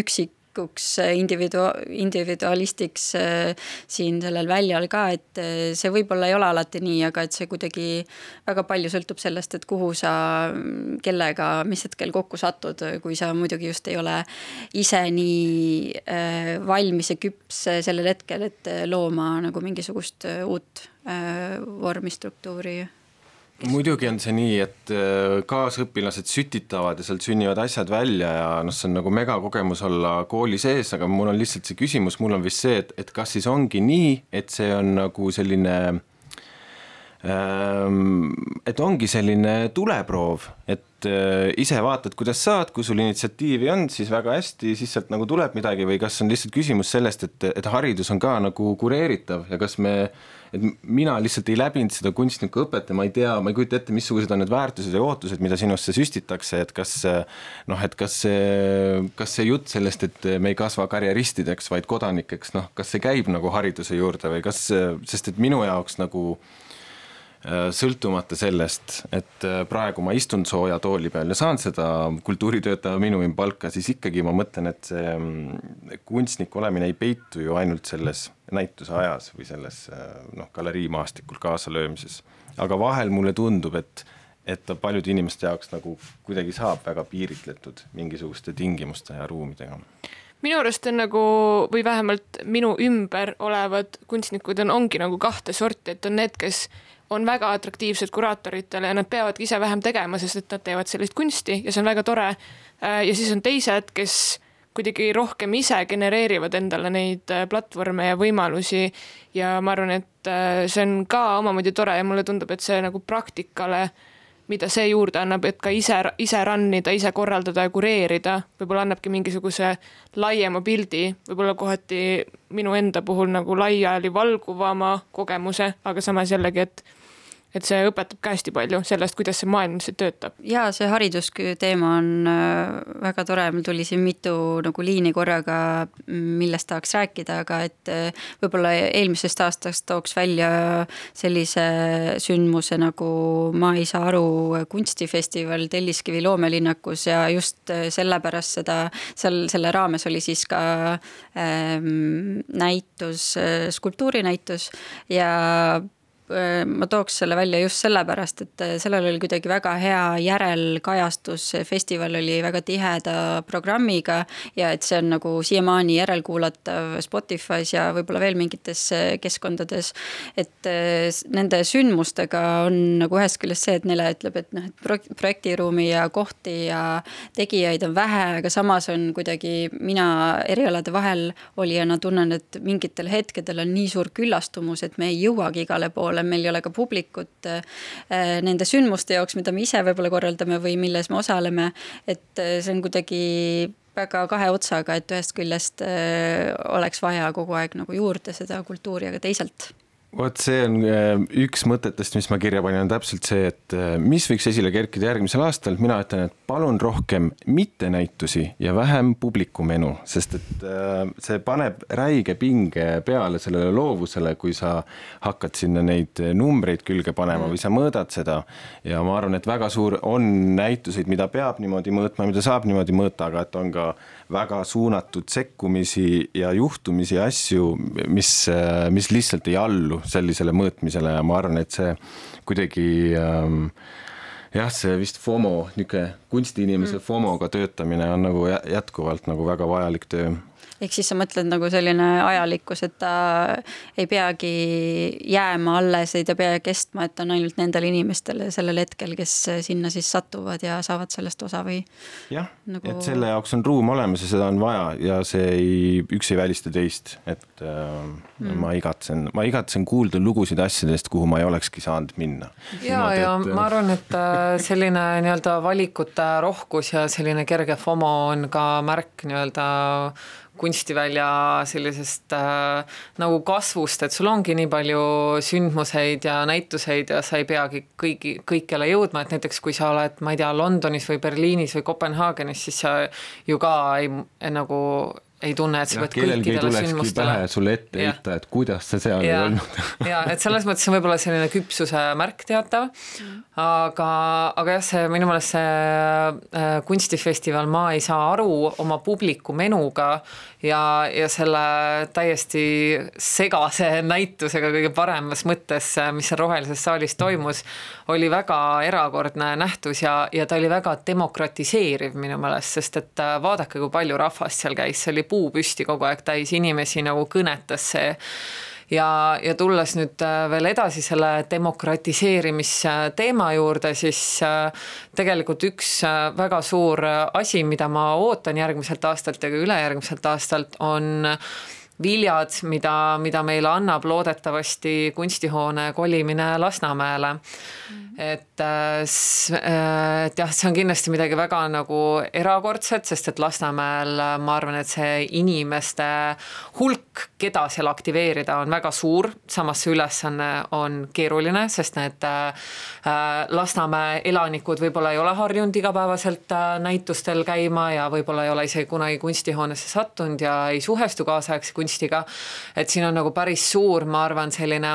üksik isikuks, individu-, individualistiks äh, siin sellel väljal ka, et äh, see võib-olla ei ole alati nii, aga et see kuidagi väga palju sõltub sellest, et kuhu sa, kellega, mis hetkel kokku satud, kui sa muidugi just ei ole ise nii äh, valmis ja küps sellel hetkel, et looma nagu mingisugust uut vormi, struktuuri muidugi on see nii, et äh, kaasõpilased sütitavad ja sealt sünnivad asjad välja ja noh, see on nagu megakogemus olla kooli sees, aga mul on lihtsalt see küsimus, mul on vist see, et, et kas siis ongi nii, et see on nagu selline ähm, et ongi selline tuleproov, et äh, ise vaatad, kuidas saad, kui sul initsiatiivi on, siis väga hästi, siis sealt nagu tuleb midagi või kas on lihtsalt küsimus sellest, et, et haridus on ka nagu kureeritav ja kas me äh, et mina lihtsalt ei läbinud seda kunstnikuõpet ja ma ei tea, ma ei kujuta ette, missugused on need väärtused ja ootused, mida sinusse süstitakse, et kas noh, et kas see, kas see jutt sellest, et me ei kasva karjeristideks, vaid kodanikeks, noh, kas see käib nagu hariduse juurde või kas, sest et minu jaoks nagu Äh, sõltumata sellest, et äh, praegu ma istun sooja tooli peal ja saan seda kultuuritöötaja miinimumpalka, siis ikkagi ma mõtlen, et see mm, kunstnik olemine ei peitu ju ainult selles näituse ajas või selles äh, noh, galeriimaastikul kaasalöömises. aga vahel mulle tundub, et, et ta paljude inimeste jaoks nagu kuidagi saab väga piiritletud mingisuguste tingimuste ja ruumidega minu arust on nagu, või vähemalt minu ümber olevad kunstnikud on, ongi nagu kahte sorti, et on need, kes on väga atraktiivsed kuraatoritele ja nad peavadki ise vähem tegema, sest et nad teevad sellist kunsti ja see on väga tore. Äh, ja siis on teised, kes kuidagi rohkem ise genereerivad endale neid äh, platvorme ja võimalusi. ja ma arvan, et äh, see on ka omamoodi tore ja mulle tundub, et see nagu praktikale, mida see juurde annab, et ka ise, ise run ida, ise korraldada ja kureerida, võib-olla annabki mingisuguse laiema pildi, võib-olla kohati minu enda puhul nagu laiali valguvama kogemuse, aga samas jällegi, et et see õpetab ka hästi palju sellest, kuidas see maailm lihtsalt töötab. ja see haridusteema on äh, väga tore, mul tuli siin mitu nagu liini korraga, millest tahaks rääkida, aga et äh, võib-olla eelmisest aastast tooks välja sellise sündmuse nagu Ma ei saa aru kunstifestival Telliskivi loomelinnakus ja just äh, sellepärast seda, seal selle raames oli siis ka ähm, näitus, skulptuurinäitus ja ma tooks selle välja just sellepärast, et äh, sellel oli kuidagi väga hea järelkajastus, festival oli väga tiheda programmiga ja et see on nagu siiamaani järelkuulatav Spotify's ja võib-olla veel mingites äh, keskkondades. et nende sündmustega on nagu ühest küljest see, et neile ütleb, et noh, et projektiruumi ja kohti ja tegijaid on vähe, aga samas on kuidagi mina erialade vahel olijana tunnen, et mingitel hetkedel on nii suur küllastumus, et me ei jõuagi igale poole võib-olla meil ei ole ka publikut äh, nende sündmuste jaoks, mida me ise võib-olla korraldame või milles me osaleme. et äh, see on kuidagi väga kahe otsaga, et ühest küljest äh, oleks vaja kogu aeg nagu juurde seda kultuuri, aga teisalt vot see on äh, üks mõtetest, mis ma kirja panin, on täpselt see, et äh, mis võiks esile kerkida järgmisel aastal, mina ütlen, et palun rohkem mittenäitusi ja vähem publikumenu, sest et äh, see paneb räige pinge peale sellele loovusele, kui sa hakkad sinna neid numbreid külge panema või sa mõõdad seda. ja ma arvan, et väga suur on näituseid, mida peab niimoodi mõõtma, mida saab niimoodi mõõta, aga et on ka väga suunatud sekkumisi ja juhtumisi ja asju, mis, mis lihtsalt ei allu sellisele mõõtmisele ja ma arvan, et see kuidagi ähm, jah, see vist FOMO, niisugune kunstiinimese mm. FOMO-ga töötamine on nagu jätkuvalt nagu väga vajalik töö ehk siis sa mõtled nagu selline ajalikkus, et ta ei peagi jääma alles, ei ta pea kestma, et on ainult nendele inimestele sellel hetkel, kes sinna siis satuvad ja saavad sellest osa või? jah nagu..., et selle jaoks on ruum olemas ja seda on vaja ja see ei, üks ei välista teist, et äh, mm. ma igatsen, ma igatsen kuulda lugusid asjadest, kuhu ma ei olekski saanud minna. ja, ja et... ma arvan, et äh, selline nii-öelda valikute rohkus ja selline kerge FOMO on ka märk nii-öelda kunstivälja sellisest äh, nagu kasvust, et sul ongi nii palju sündmuseid ja näituseid ja sa ei peagi kõigi, kõikjale jõudma, et näiteks kui sa oled, ma ei tea, Londonis või Berliinis või Kopenhaagenis, siis sa ju ka ei nagu ei tunne, et sa pead kõikidele sündmustele. sulle ette heita, et kuidas sa seal ja, ei olnud. Ja et selles mõttes on võib-olla selline küpsuse märk teatav, aga, aga jah, see minu meelest see äh, kunstifestival Ma ei saa aru oma publiku menuga ja, ja selle täiesti segase näitusega kõige paremas mõttes, mis seal Rohelises saalis toimus, oli väga erakordne nähtus ja, ja ta oli väga demokratiseeriv minu meelest, sest et äh, vaadake, kui palju rahvast seal käis, see oli puu püsti kogu aeg täis inimesi nagu kõnetas see. Ja, ja tulles nüüd äh, veel edasi selle demokratiseerimisteema juurde, siis äh, tegelikult üks äh, väga suur asi, mida ma ootan järgmiselt aastalt ja ka ülejärgmiselt aastalt, on viljad, mida, mida meile annab loodetavasti kunstihoone kolimine Lasnamäele. Mm et, äh, äh, et jah, see on kindlasti midagi väga nagu erakordset, sest et Lasnamäel äh, ma arvan, et see inimeste hulk, keda seal aktiveerida, on väga suur, samas see ülesanne on keeruline, sest need Lasnamäe elanikud võib-olla ei ole harjunud igapäevaselt näitustel käima ja võib-olla ei ole isegi kunagi kunstihoonesse sattunud ja ei suhestu kaasaegse kunstiga. et siin on nagu päris suur, ma arvan, selline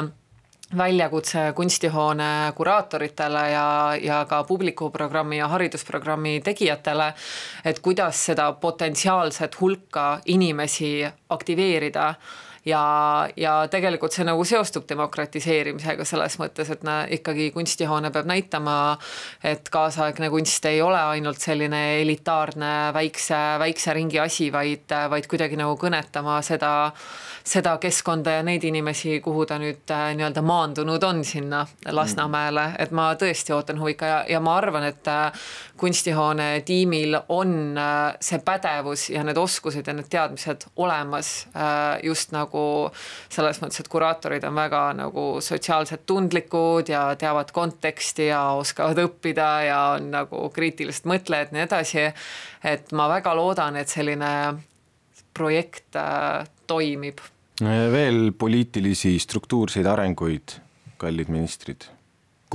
väljakutse kunstihoone kuraatoritele ja, ja ka publikuprogrammi ja haridusprogrammi tegijatele, et kuidas seda potentsiaalset hulka inimesi aktiveerida. Ja, ja tegelikult see nagu seostub demokratiseerimisega selles mõttes, et na, ikkagi kunstihoone peab näitama, et kaasaegne kunst ei ole ainult selline elitaarne väikse, väikse ringi asi, vaid, vaid kuidagi nagu kõnetama seda seda keskkonda ja neid inimesi, kuhu ta nüüd äh, nii-öelda maandunud on sinna Lasnamäele, et ma tõesti ootan huviga ja, ja ma arvan, et äh, kunstihoone tiimil on äh, see pädevus ja need oskused ja need teadmised olemas just nagu selles mõttes, et kuraatorid on väga nagu sotsiaalselt tundlikud ja teavad konteksti ja oskavad õppida ja on nagu kriitilised mõtlejad, nii edasi. et ma väga loodan, et selline projekt toimib veel poliitilisi struktuurseid arenguid, kallid ministrid?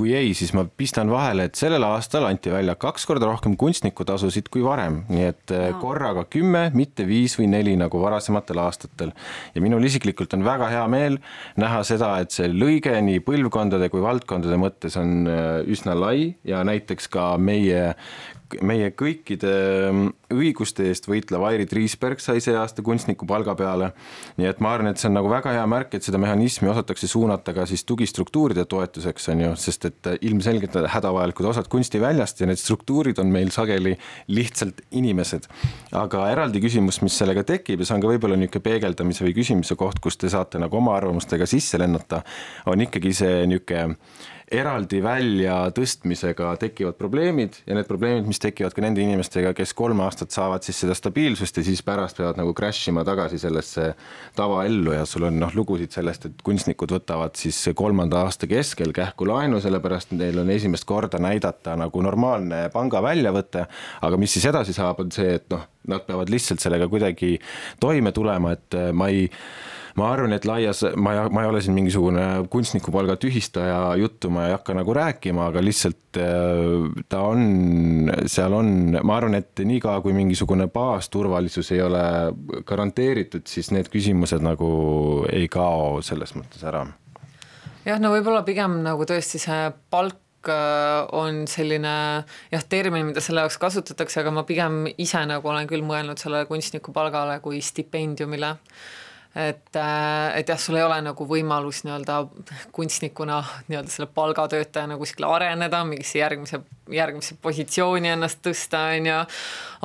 kui ei, siis ma pistan vahele, et sellel aastal anti välja kaks korda rohkem kunstnikutasusid kui varem, nii et no. Äh, korraga kümme, mitte viis või neli nagu varasematel aastatel. ja minul isiklikult on väga hea meel näha seda, et see lõige nii põlvkondade kui valdkondade mõttes on äh, üsna lai ja näiteks ka meie meie kõikide õiguste eest võitlev Airit Riisberg sai see aasta kunstniku palga peale. nii et ma arvan, et see on nagu väga hea märk, et seda mehhanismi osatakse suunata ka siis tugistruktuuride toetuseks, on ju, sest et ilmselgelt hädavajalikud osad kunstiväljast ja need struktuurid on meil sageli lihtsalt inimesed. aga eraldi küsimus, mis sellega tekib ja see on ka võib-olla niisugune peegeldamise või küsimise koht, kus te saate nagu oma arvamustega sisse lennata, on ikkagi see niisugune eraldi väljatõstmisega tekivad probleemid ja need probleemid, mis tekivad ka nende inimestega, kes kolm aastat saavad siis seda stabiilsust ja siis pärast peavad nagu crash ima tagasi sellesse tavaellu ja sul on noh, lugusid sellest, et kunstnikud võtavad siis kolmanda aasta keskel kähku laenu, sellepärast neil on esimest korda näidata nagu normaalne panga väljavõte, aga mis siis edasi saab, on see, et noh, nad peavad lihtsalt sellega kuidagi toime tulema, et ma ei ma arvan, et laias, ma ei, ma ei ole siin mingisugune kunstnikupalga tühistaja juttu, ma ei hakka nagu rääkima, aga lihtsalt äh, ta on, seal on, ma arvan, et niikaua, kui mingisugune baasturvalisus ei ole garanteeritud, siis need küsimused nagu ei kao selles mõttes ära. jah, no võib-olla pigem nagu tõesti see palk Äh, on selline jah, termin, mida selle jaoks kasutatakse, aga ma pigem ise nagu olen küll mõelnud sellele kunstniku palgale kui stipendiumile. Et, äh, et jah, sul ei ole nagu võimalus nii-öelda kunstnikuna nii-öelda selle palgatöötajana kuskil areneda, mingisse järgmise, järgmisse positsiooni ennast tõsta, on ju,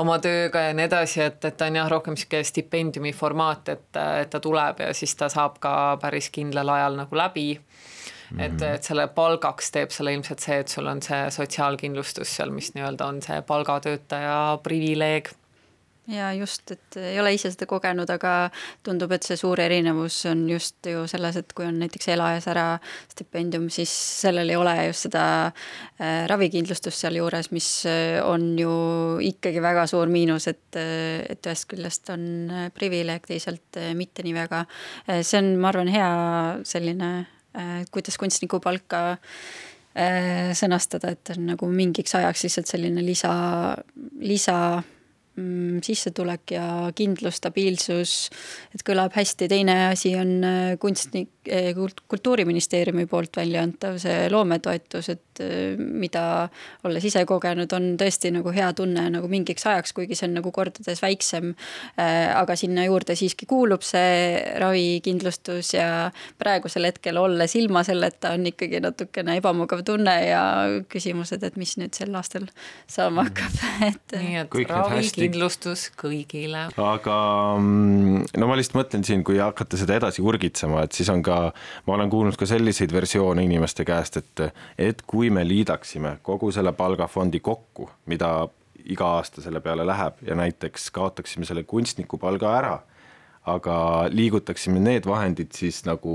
oma tööga ja nii edasi, et, et ta on jah, rohkem niisugune stipendiumi formaat, et, et ta tuleb ja siis ta saab ka päris kindlal ajal nagu läbi Mm -hmm. et, et selle palgaks teeb selle ilmselt see, et sul on see sotsiaalkindlustus seal, mis nii-öelda on see palgatöötaja privileeg ja just, et ei ole ise seda kogenud, aga tundub, et see suur erinevus on just ju selles, et kui on näiteks elaja sära stipendium, siis sellel ei ole just seda äh, ravikindlustust sealjuures, mis äh, on ju ikkagi väga suur miinus, et, äh, et ühest küljest on privileeg, teisalt mitte nii väga. see on, ma arvan, hea selline kuidas kunstniku palka sõnastada, et on nagu mingiks ajaks lihtsalt selline lisa, lisa sissetulek ja kindlus, stabiilsus, et kõlab hästi, teine asi on äh, kunstnik, kultuuriministeeriumi poolt välja antav see loometoetus, et et äh, mida olles ise kogenud, on tõesti nagu hea tunne nagu mingiks ajaks, kuigi see on nagu kordades väiksem. Äh, aga sinna juurde siiski kuulub see ravikindlustus ja praegusel hetkel olles ilma selleta on ikkagi natukene ebamugav tunne ja küsimused, et mis nüüd sel aastal saama hakkab, et. nii et Kõik ravikindlustus kõigile. aga mm, no ma lihtsalt mõtlen siin, kui hakata seda edasi urgitsema, et siis on ka, ma olen kuulnud ka selliseid versioone inimeste käest, et, et kui kui me liidaksime kogu selle palgafondi kokku, mida iga aasta selle peale läheb ja näiteks kaotaksime selle kunstniku palga ära, aga liigutaksime need vahendid siis nagu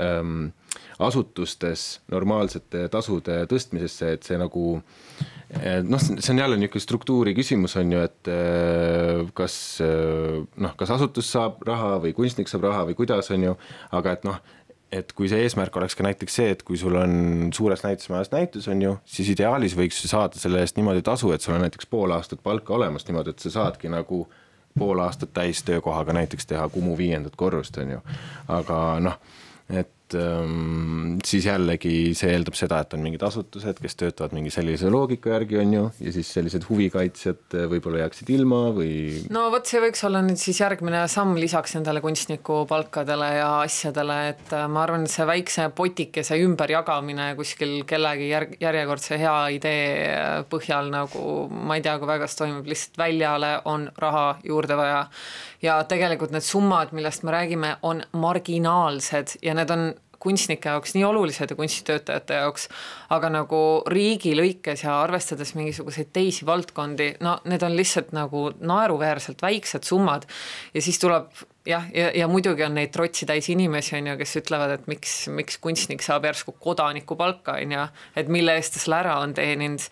ähm, asutustes normaalsete tasude tõstmisesse, et see nagu noh, see on jälle niisugune struktuuri küsimus on ju, et äh, kas äh, noh, kas asutus saab raha või kunstnik saab raha või kuidas on ju, aga et noh et kui see eesmärk oleks ka näiteks see, et kui sul on suures näitusemajas näitus, on ju, siis ideaalis võiks saada selle eest niimoodi tasu, et sul on näiteks pool aastat palka olemas niimoodi, et sa saadki nagu pool aastat täis töökohaga näiteks teha Kumu viiendat korrust, on ju. aga noh, et ähm, siis jällegi see eeldab seda, et on mingid asutused, kes töötavad mingi sellise loogika järgi, on ju, ja siis sellised huvikaitsjad äh, võib-olla jääksid ilma või. no vot, see võiks olla nüüd siis järgmine samm lisaks nendele kunstniku palkadele ja asjadele, et äh, ma arvan, et see väikse potikese ümberjagamine kuskil kellegi järg, järjekordse hea idee äh, põhjal nagu ma ei tea, kui väga see toimub, lihtsalt väljale on raha juurde vaja. Ja tegelikult need summad, millest me räägime, on marginaalsed ja need on kunstnike jaoks nii olulised ja kunstitöötajate jaoks, aga nagu riigi lõikes ja arvestades mingisuguseid teisi valdkondi, no need on lihtsalt nagu naeruväärselt väiksed summad. Ja siis tuleb jah, ja, ja, ja muidugi on neid trotsi täis inimesi, on ju, kes ütlevad, et miks, miks kunstnik saab järsku kodanikupalka, on ju, et mille eest ta selle ära on teeninud.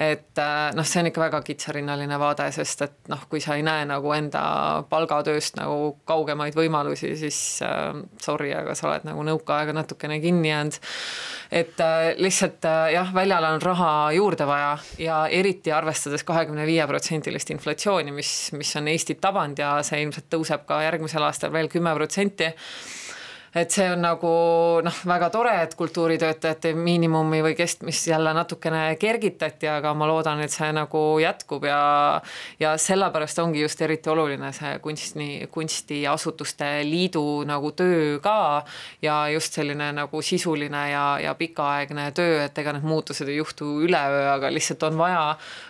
et äh, noh, see on ikka väga kitsarinnaline vaade, sest et noh, kui sa ei näe nagu enda palgatööst nagu kaugemaid võimalusi, siis äh, sorry, aga sa oled nagu nõukaaega natukene kinni jäänud. et äh, lihtsalt äh, jah, väljal on raha juurde vaja ja eriti arvestades kahekümne viie protsendilist inflatsiooni, mis, mis on Eestit tabanud ja see ilmselt tõuseb ka järgmisel järgmisel aastal veel kümme protsenti et see on nagu noh, väga tore, et kultuuritöötajate miinimumi või kestmist jälle natukene kergitati, aga ma loodan, et see nagu jätkub ja ja sellepärast ongi just eriti oluline see kunsti, kunstiasutuste liidu nagu töö ka ja just selline nagu sisuline ja, ja pikaaegne töö, et ega need muutused ei juhtu üleöö, aga lihtsalt on vaja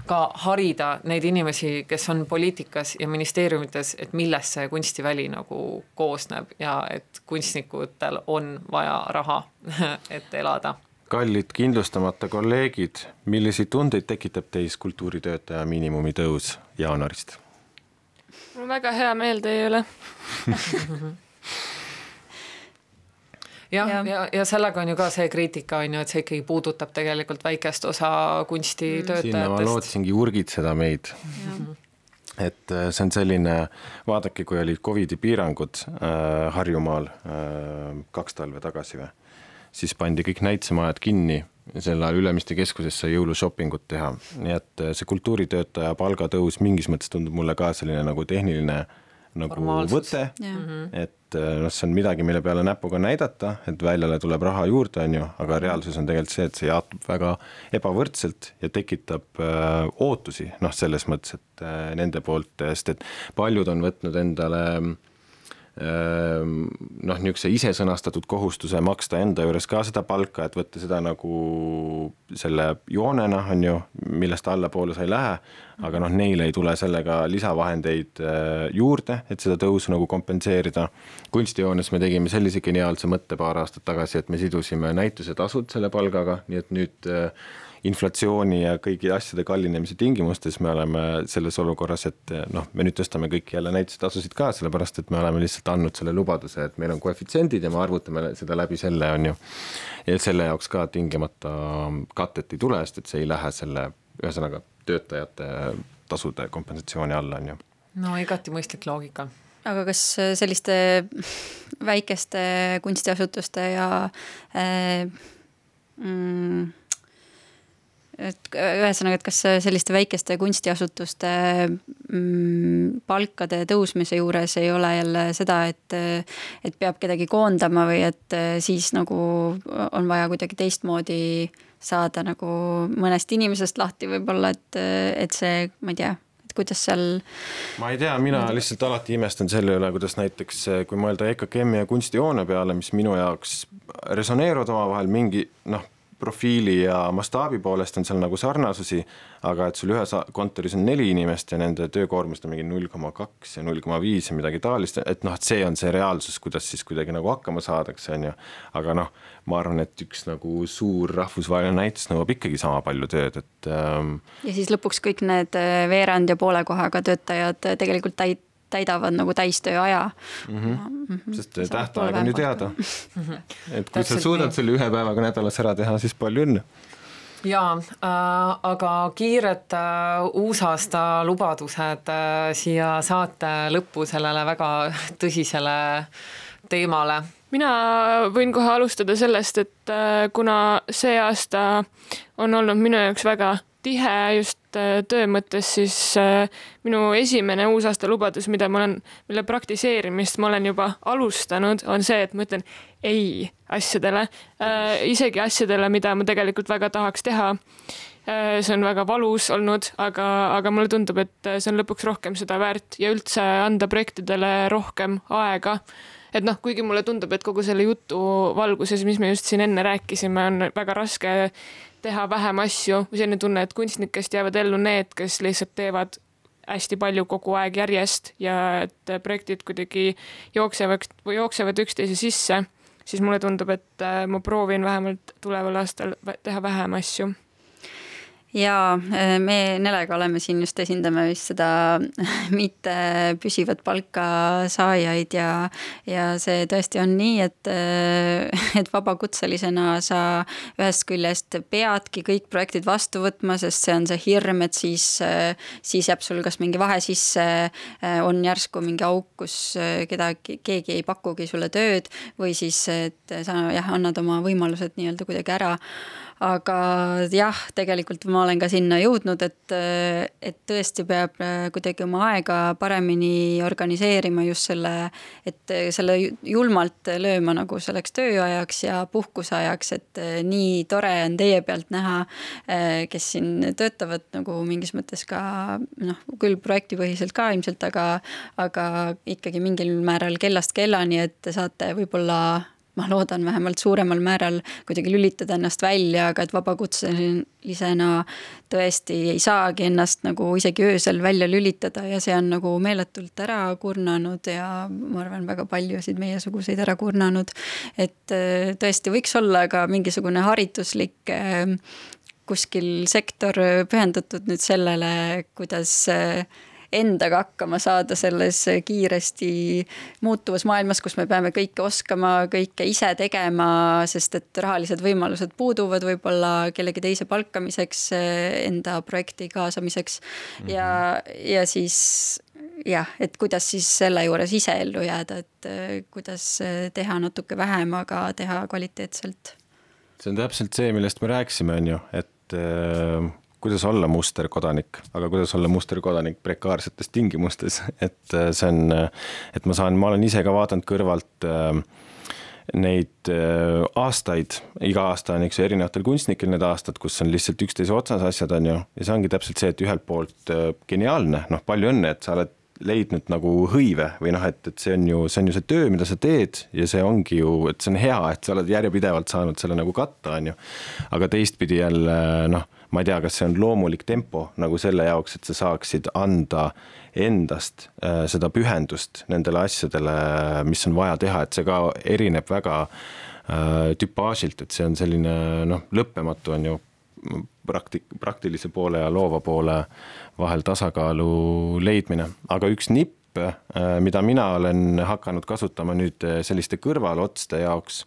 ka harida neid inimesi, kes on poliitikas ja ministeeriumites, et millest see kunstiväli nagu koosneb ja et kunstnik poliitikutel on vaja raha, et elada kallid kindlustamata kolleegid, milliseid tundeid tekitab teis kultuuritöötaja miinimumi tõus jaanuarist? mul on väga hea meel teie üle jah, ja, ja, ja sellega on ju ka see kriitika on ju, et see ikkagi puudutab tegelikult väikest osa kunstitöötajatest. sinna ma lootsingi urgitseda meid et äh, see on selline, vaadake, kui olid Covidi piirangud äh, Harjumaal äh, kaks talve tagasi või, siis pandi kõik näitemajad kinni, sel ajal Ülemiste keskuses sai jõulushopingut teha, nii et äh, see kultuuritöötaja palgatõus mingis mõttes tundub mulle ka selline nagu tehniline nagu võte. Jah. et äh, noh, see on midagi, mille peale näpuga näidata, et väljale tuleb raha juurde, on ju, aga reaalsus on tegelikult see, et see jaotub väga ebavõrdselt ja tekitab äh, ootusi, noh, selles mõttes, et äh, nende poolt, sest et paljud on võtnud endale äh, noh, niisuguse ise sõnastatud kohustuse maksta enda juures ka seda palka, et võtta seda nagu selle joonena, on ju, millest allapoole sa ei lähe, aga noh, neile ei tule sellega lisavahendeid äh, juurde, et seda tõusu nagu kompenseerida. kunstijoones me tegime sellise geniaalse mõtte paar aastat tagasi, et me sidusime näitusetasud selle palgaga, nii et nüüd äh, inflatsiooni ja kõigi asjade kallinemise tingimustes me oleme selles olukorras, et äh, noh, me nüüd tõstame kõiki jälle näitusetasusid ka, sellepärast et me oleme lihtsalt andnud selle lubaduse, et meil on koefitsiendid ja me arvutame seda läbi selle, on ju. ja selle jaoks ka tingimata katet ei tule, sest et see ei lähe selle, ühesõnaga töötajate tasude kompensatsiooni alla, on ju. no igati mõistlik loogika. aga kas selliste väikeste kunstiasutuste ja äh, mm, et ühesõnaga, et kas selliste väikeste kunstiasutuste mm, palkade tõusmise juures ei ole jälle seda, et, et peab kedagi koondama või et siis nagu on vaja kuidagi teistmoodi saada nagu mõnest inimesest lahti võib-olla, et, et see, ma ei tea, et kuidas seal ma ei tea, mina lihtsalt alati imestan selle üle, kuidas näiteks kui mõelda EKKM-i ja kunstihoone peale, mis minu jaoks resoneeruvad omavahel mingi noh, profiili ja mastaabi poolest on seal nagu sarnasusi, aga et sul ühes kontoris on neli inimest ja nende töökoormus on mingi null koma kaks ja null koma viis ja midagi taolist, et noh, et see on see reaalsus, kuidas siis kuidagi nagu hakkama saadakse, on ju. aga noh, ma arvan, et üks nagu suur rahvusvaheline näitus nõuab ikkagi sama palju tööd, et ähm, ja siis lõpuks kõik need veerand ja poole kohaga töötajad tegelikult täit-, täidavad nagu täistööaja mm. -hmm. sest tähtaeg on ju teada. et kui sa suudad selle ühe päevaga nädalas ära teha, siis palju õnne jaa äh,, aga kiired äh, uusaasta lubadused äh, siia saate lõppu sellele väga tõsisele teemale. mina võin kohe alustada sellest, et äh, kuna see aasta on olnud minu jaoks väga tihe just äh, töö mõttes, siis äh, minu esimene uusaasta lubadus, mida ma olen, mille praktiseerimist ma olen juba alustanud, on see, et ma ütlen ei asjadele, isegi asjadele, mida ma tegelikult väga tahaks teha. see on väga valus olnud, aga, aga mulle tundub, et see on lõpuks rohkem seda väärt ja üldse anda projektidele rohkem aega et noh, kuigi mulle tundub, et kogu selle jutu valguses, mis me just siin enne rääkisime, on väga raske teha vähem asju. Või selline tunne, et kunstnikest jäävad ellu need, kes lihtsalt teevad hästi palju kogu aeg järjest ja et projektid kuidagi jooksevad jooksevad üksteise sisse, siis mulle tundub, et ma proovin vähemalt tuleval aastal teha vähem asju ja me Nelega oleme siin just, esindame vist seda mitte püsivat palka saajaid ja, ja see tõesti on nii, et, et vabakutselisena sa ühest küljest peadki kõik projektid vastu võtma, sest see on see hirm, et siis, siis jääb sul kas mingi vahe sisse, on järsku mingi auk, kus kedagi, keegi ei pakugi sulle tööd või siis, et sa jah, annad oma võimalused nii-öelda kuidagi ära aga jah, tegelikult ma olen ka sinna jõudnud, et, et tõesti peab kuidagi oma aega paremini organiseerima just selle, et selle julmalt lööma nagu selleks tööajaks ja puhkuseajaks, et nii tore on teie pealt näha, kes siin töötavad nagu mingis mõttes ka noh, küll projektipõhiselt ka ilmselt, aga, aga ikkagi mingil määral kellast kellani, et te saate võib-olla ma loodan vähemalt suuremal määral kuidagi lülitada ennast välja, aga et vabakutselisena tõesti ei saagi ennast nagu isegi öösel välja lülitada ja see on nagu meeletult ära kurnanud ja ma arvan, väga paljusid meiesuguseid ära kurnanud. et äh, tõesti võiks olla ka mingisugune hariduslik äh, kuskil sektor pühendatud nüüd sellele, kuidas äh, endaga hakkama saada selles kiiresti muutuvas maailmas, kus me peame kõike oskama, kõike ise tegema, sest et rahalised võimalused puuduvad võib-olla kellegi teise palkamiseks, enda projekti kaasamiseks mm -hmm. ja, ja siis jah, et kuidas siis selle juures ise ellu jääda, et kuidas teha natuke vähem, aga teha kvaliteetselt. see on täpselt see, millest me rääkisime, on ju, et äh, kuidas olla musterkodanik, aga kuidas olla musterkodanik prekaarsetes tingimustes, et äh, see on, et ma saan, ma olen ise ka vaadanud kõrvalt äh, neid äh, aastaid, iga aasta on, eks ju, erinevatel kunstnikel need aastad, kus on lihtsalt üksteise otsas asjad, on ju, ja see ongi täpselt see, et ühelt poolt äh, geniaalne, noh, palju õnne, et sa oled leidnud nagu hõive või noh, et, et see on ju, see on ju see töö, mida sa teed ja see ongi ju, et see on hea, et sa oled järjepidevalt saanud selle nagu katta, on ju. aga teistpidi jälle noh ma ei tea, kas see on loomulik tempo nagu selle jaoks, et sa saaksid anda endast äh, seda pühendust nendele asjadele, mis on vaja teha, et see ka erineb väga äh, tüpaažilt, et see on selline noh, lõppematu on ju prakti-, praktilise poole ja loova poole vahel tasakaalu leidmine, aga üks nipp, äh, mida mina olen hakanud kasutama nüüd selliste kõrvalotste jaoks,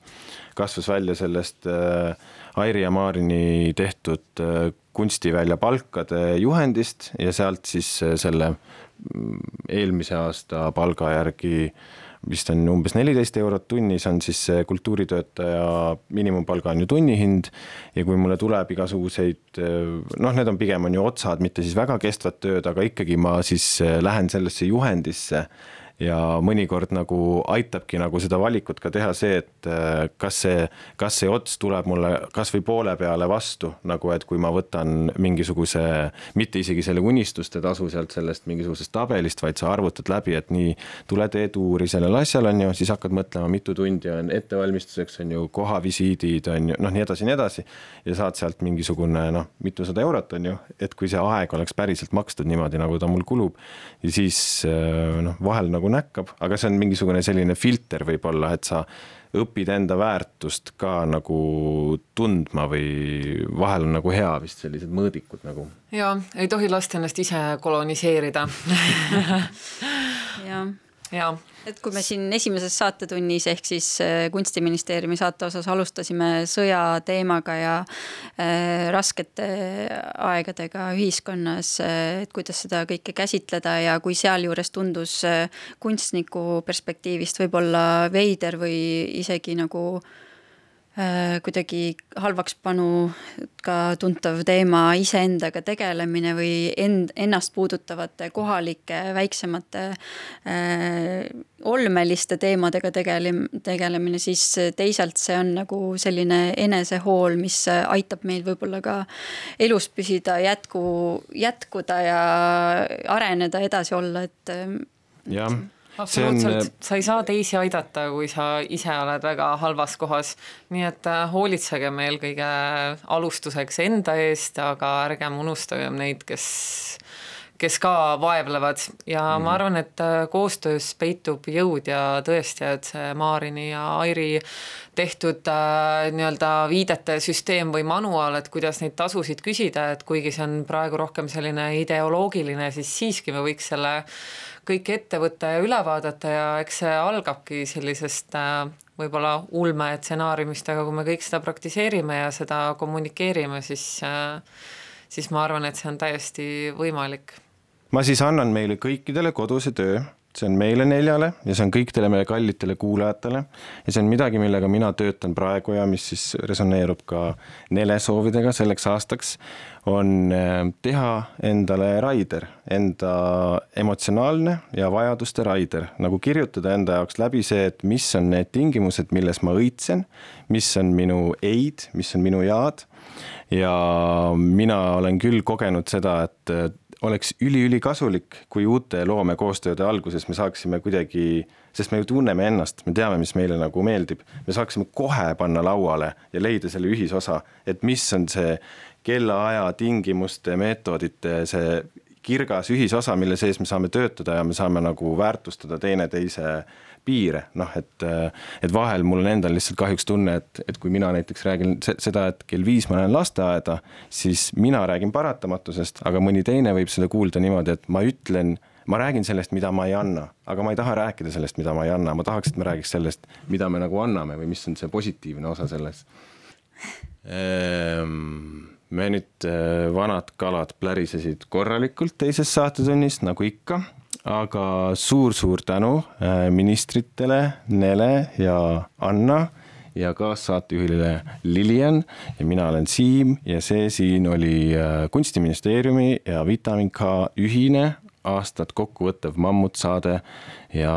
kasvas välja sellest äh, Airi ja Maarini tehtud äh, kunstivälja palkade juhendist ja sealt siis äh, selle mm, eelmise aasta palga järgi vist on umbes neliteist eurot tunnis, on siis see kultuuritöötaja miinimumpalga on ju tunnihind ja kui mulle tuleb igasuguseid, noh, need on pigem on ju otsad, mitte siis väga kestvad tööd, aga ikkagi ma siis lähen sellesse juhendisse ja mõnikord nagu aitabki nagu seda valikut ka teha see, et äh, kas see, kas see ots tuleb mulle kasvõi poole peale vastu, nagu et kui ma võtan mingisuguse, mitte isegi selle unistuste tasu sealt sellest mingisugusest tabelist, vaid sa arvutad läbi, et nii, tule tee tuuri sellel asjal, on ju, siis hakkad mõtlema, mitu tundi on ettevalmistuseks, on ju, kohavisiidid, on ju, noh, nii edasi, nii edasi. ja saad sealt mingisugune noh, mitusada eurot, on ju, et kui see aeg oleks päriselt makstud niimoodi, nagu ta mul kulub, ja siis äh, noh, vahel nagu näkkab, aga see on mingisugune selline filter võib-olla, et sa õpid enda väärtust ka nagu tundma või vahel on nagu hea vist sellised mõõdikud nagu. ja ei tohi lasta ennast ise koloniseerida jah jaa. et kui me siin esimeses saatetunnis ehk siis äh, Kunstiministeeriumi saate osas alustasime sõja teemaga ja äh, raskete aegadega ühiskonnas, äh, et kuidas seda kõike käsitleda ja kui sealjuures tundus äh, kunstniku perspektiivist võib-olla veider või isegi nagu äh, Äh, kuidagi halvaks panu ka tuntav teema iseendaga tegelemine või end, ennast puudutavate kohalike väiksemate äh, olmeliste teemadega tegele-, tegelemine, siis teisalt see on nagu selline enesehool, mis aitab meil võib-olla ka elus püsida, jätku, jätkuda ja areneda, edasi olla, et jah absoluutselt on..., sa ei saa teisi aidata, kui sa ise oled väga halvas kohas. nii et äh, hoolitsegem eelkõige alustuseks enda eest, aga ärgem unustagem neid, kes kes ka vaevlevad ja mm. ma mhm. arvan, et äh, koostöös peitub jõud ja tõesti, et see Maarini ja Airi tehtud äh, nii-öelda viidete süsteem või manuaal, et kuidas neid tasusid küsida, et kuigi see on praegu rohkem selline ideoloogiline, siis siiski me võiks selle kõik ette võtta ja üle vaadata ja eks see algabki sellisest äh, võib-olla ulmestsenaariumist, aga kui me kõik seda praktiseerime ja seda kommunikeerime, siis äh, siis ma arvan, et see on täiesti võimalik. ma siis annan meile kõikidele koduse töö see on meile neljale ja see on kõikidele meie kallitele kuulajatele. Ja see on midagi, millega mina töötan praegu ja mis siis resoneerub ka Nele soovidega selleks aastaks, on äh, teha endale raider, enda emotsionaalne ja vajaduste raider, nagu kirjutada enda jaoks läbi see, et mis on need tingimused, milles ma õitsen, mis on minu ei-d, mis on minu jaad. Ja mina olen küll kogenud seda, et oleks üliülikasulik, kui uute loomekoostööde alguses me saaksime kuidagi, sest me ju tunneme ennast, me teame, mis meile nagu meeldib, me saaksime kohe panna lauale ja leida selle ühisosa, et mis on see kellaaja tingimuste, meetodite, see kirgas ühisosa, mille sees me saame töötada ja me saame nagu väärtustada teineteise piire, noh et, et vahel mul on endal lihtsalt kahjuks tunne, et, et kui mina näiteks räägin seda, et kell viis ma lähen lasteaeda, siis mina räägin paratamatusest, aga mõni teine võib seda kuulda niimoodi, et ma ütlen ma räägin sellest, mida ma ei anna, aga ma ei taha rääkida sellest, mida ma ei anna, ma tahaks, et me räägiks sellest, mida me nagu anname või mis on see positiivne osa selles. Ehm, me nüüd, äh, vanad kalad plärisesid korralikult teises saatetunnis, nagu ikka, aga suur-suur tänu äh, ministritele Nele ja Anna ja kaassaatejuhile Lilian ja mina olen Siim ja see siin oli äh, Kunstiministeeriumi ja Vitamin K ühine aastat kokkuvõttev mammutsaade ja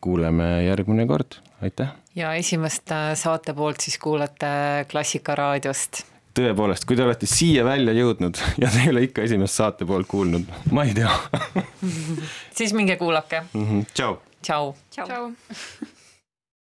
kuuleme järgmine kord, aitäh! ja esimest äh, saate poolt siis kuulate Klassikaraadiost. Tõepoolest, kui te olete siia välja jõudnud ja te ei ole ikka esimest saate poolt kuulnud, ma ei tea siis minge kuulake mm. -hmm. tšau! tšau! tšau, tšau..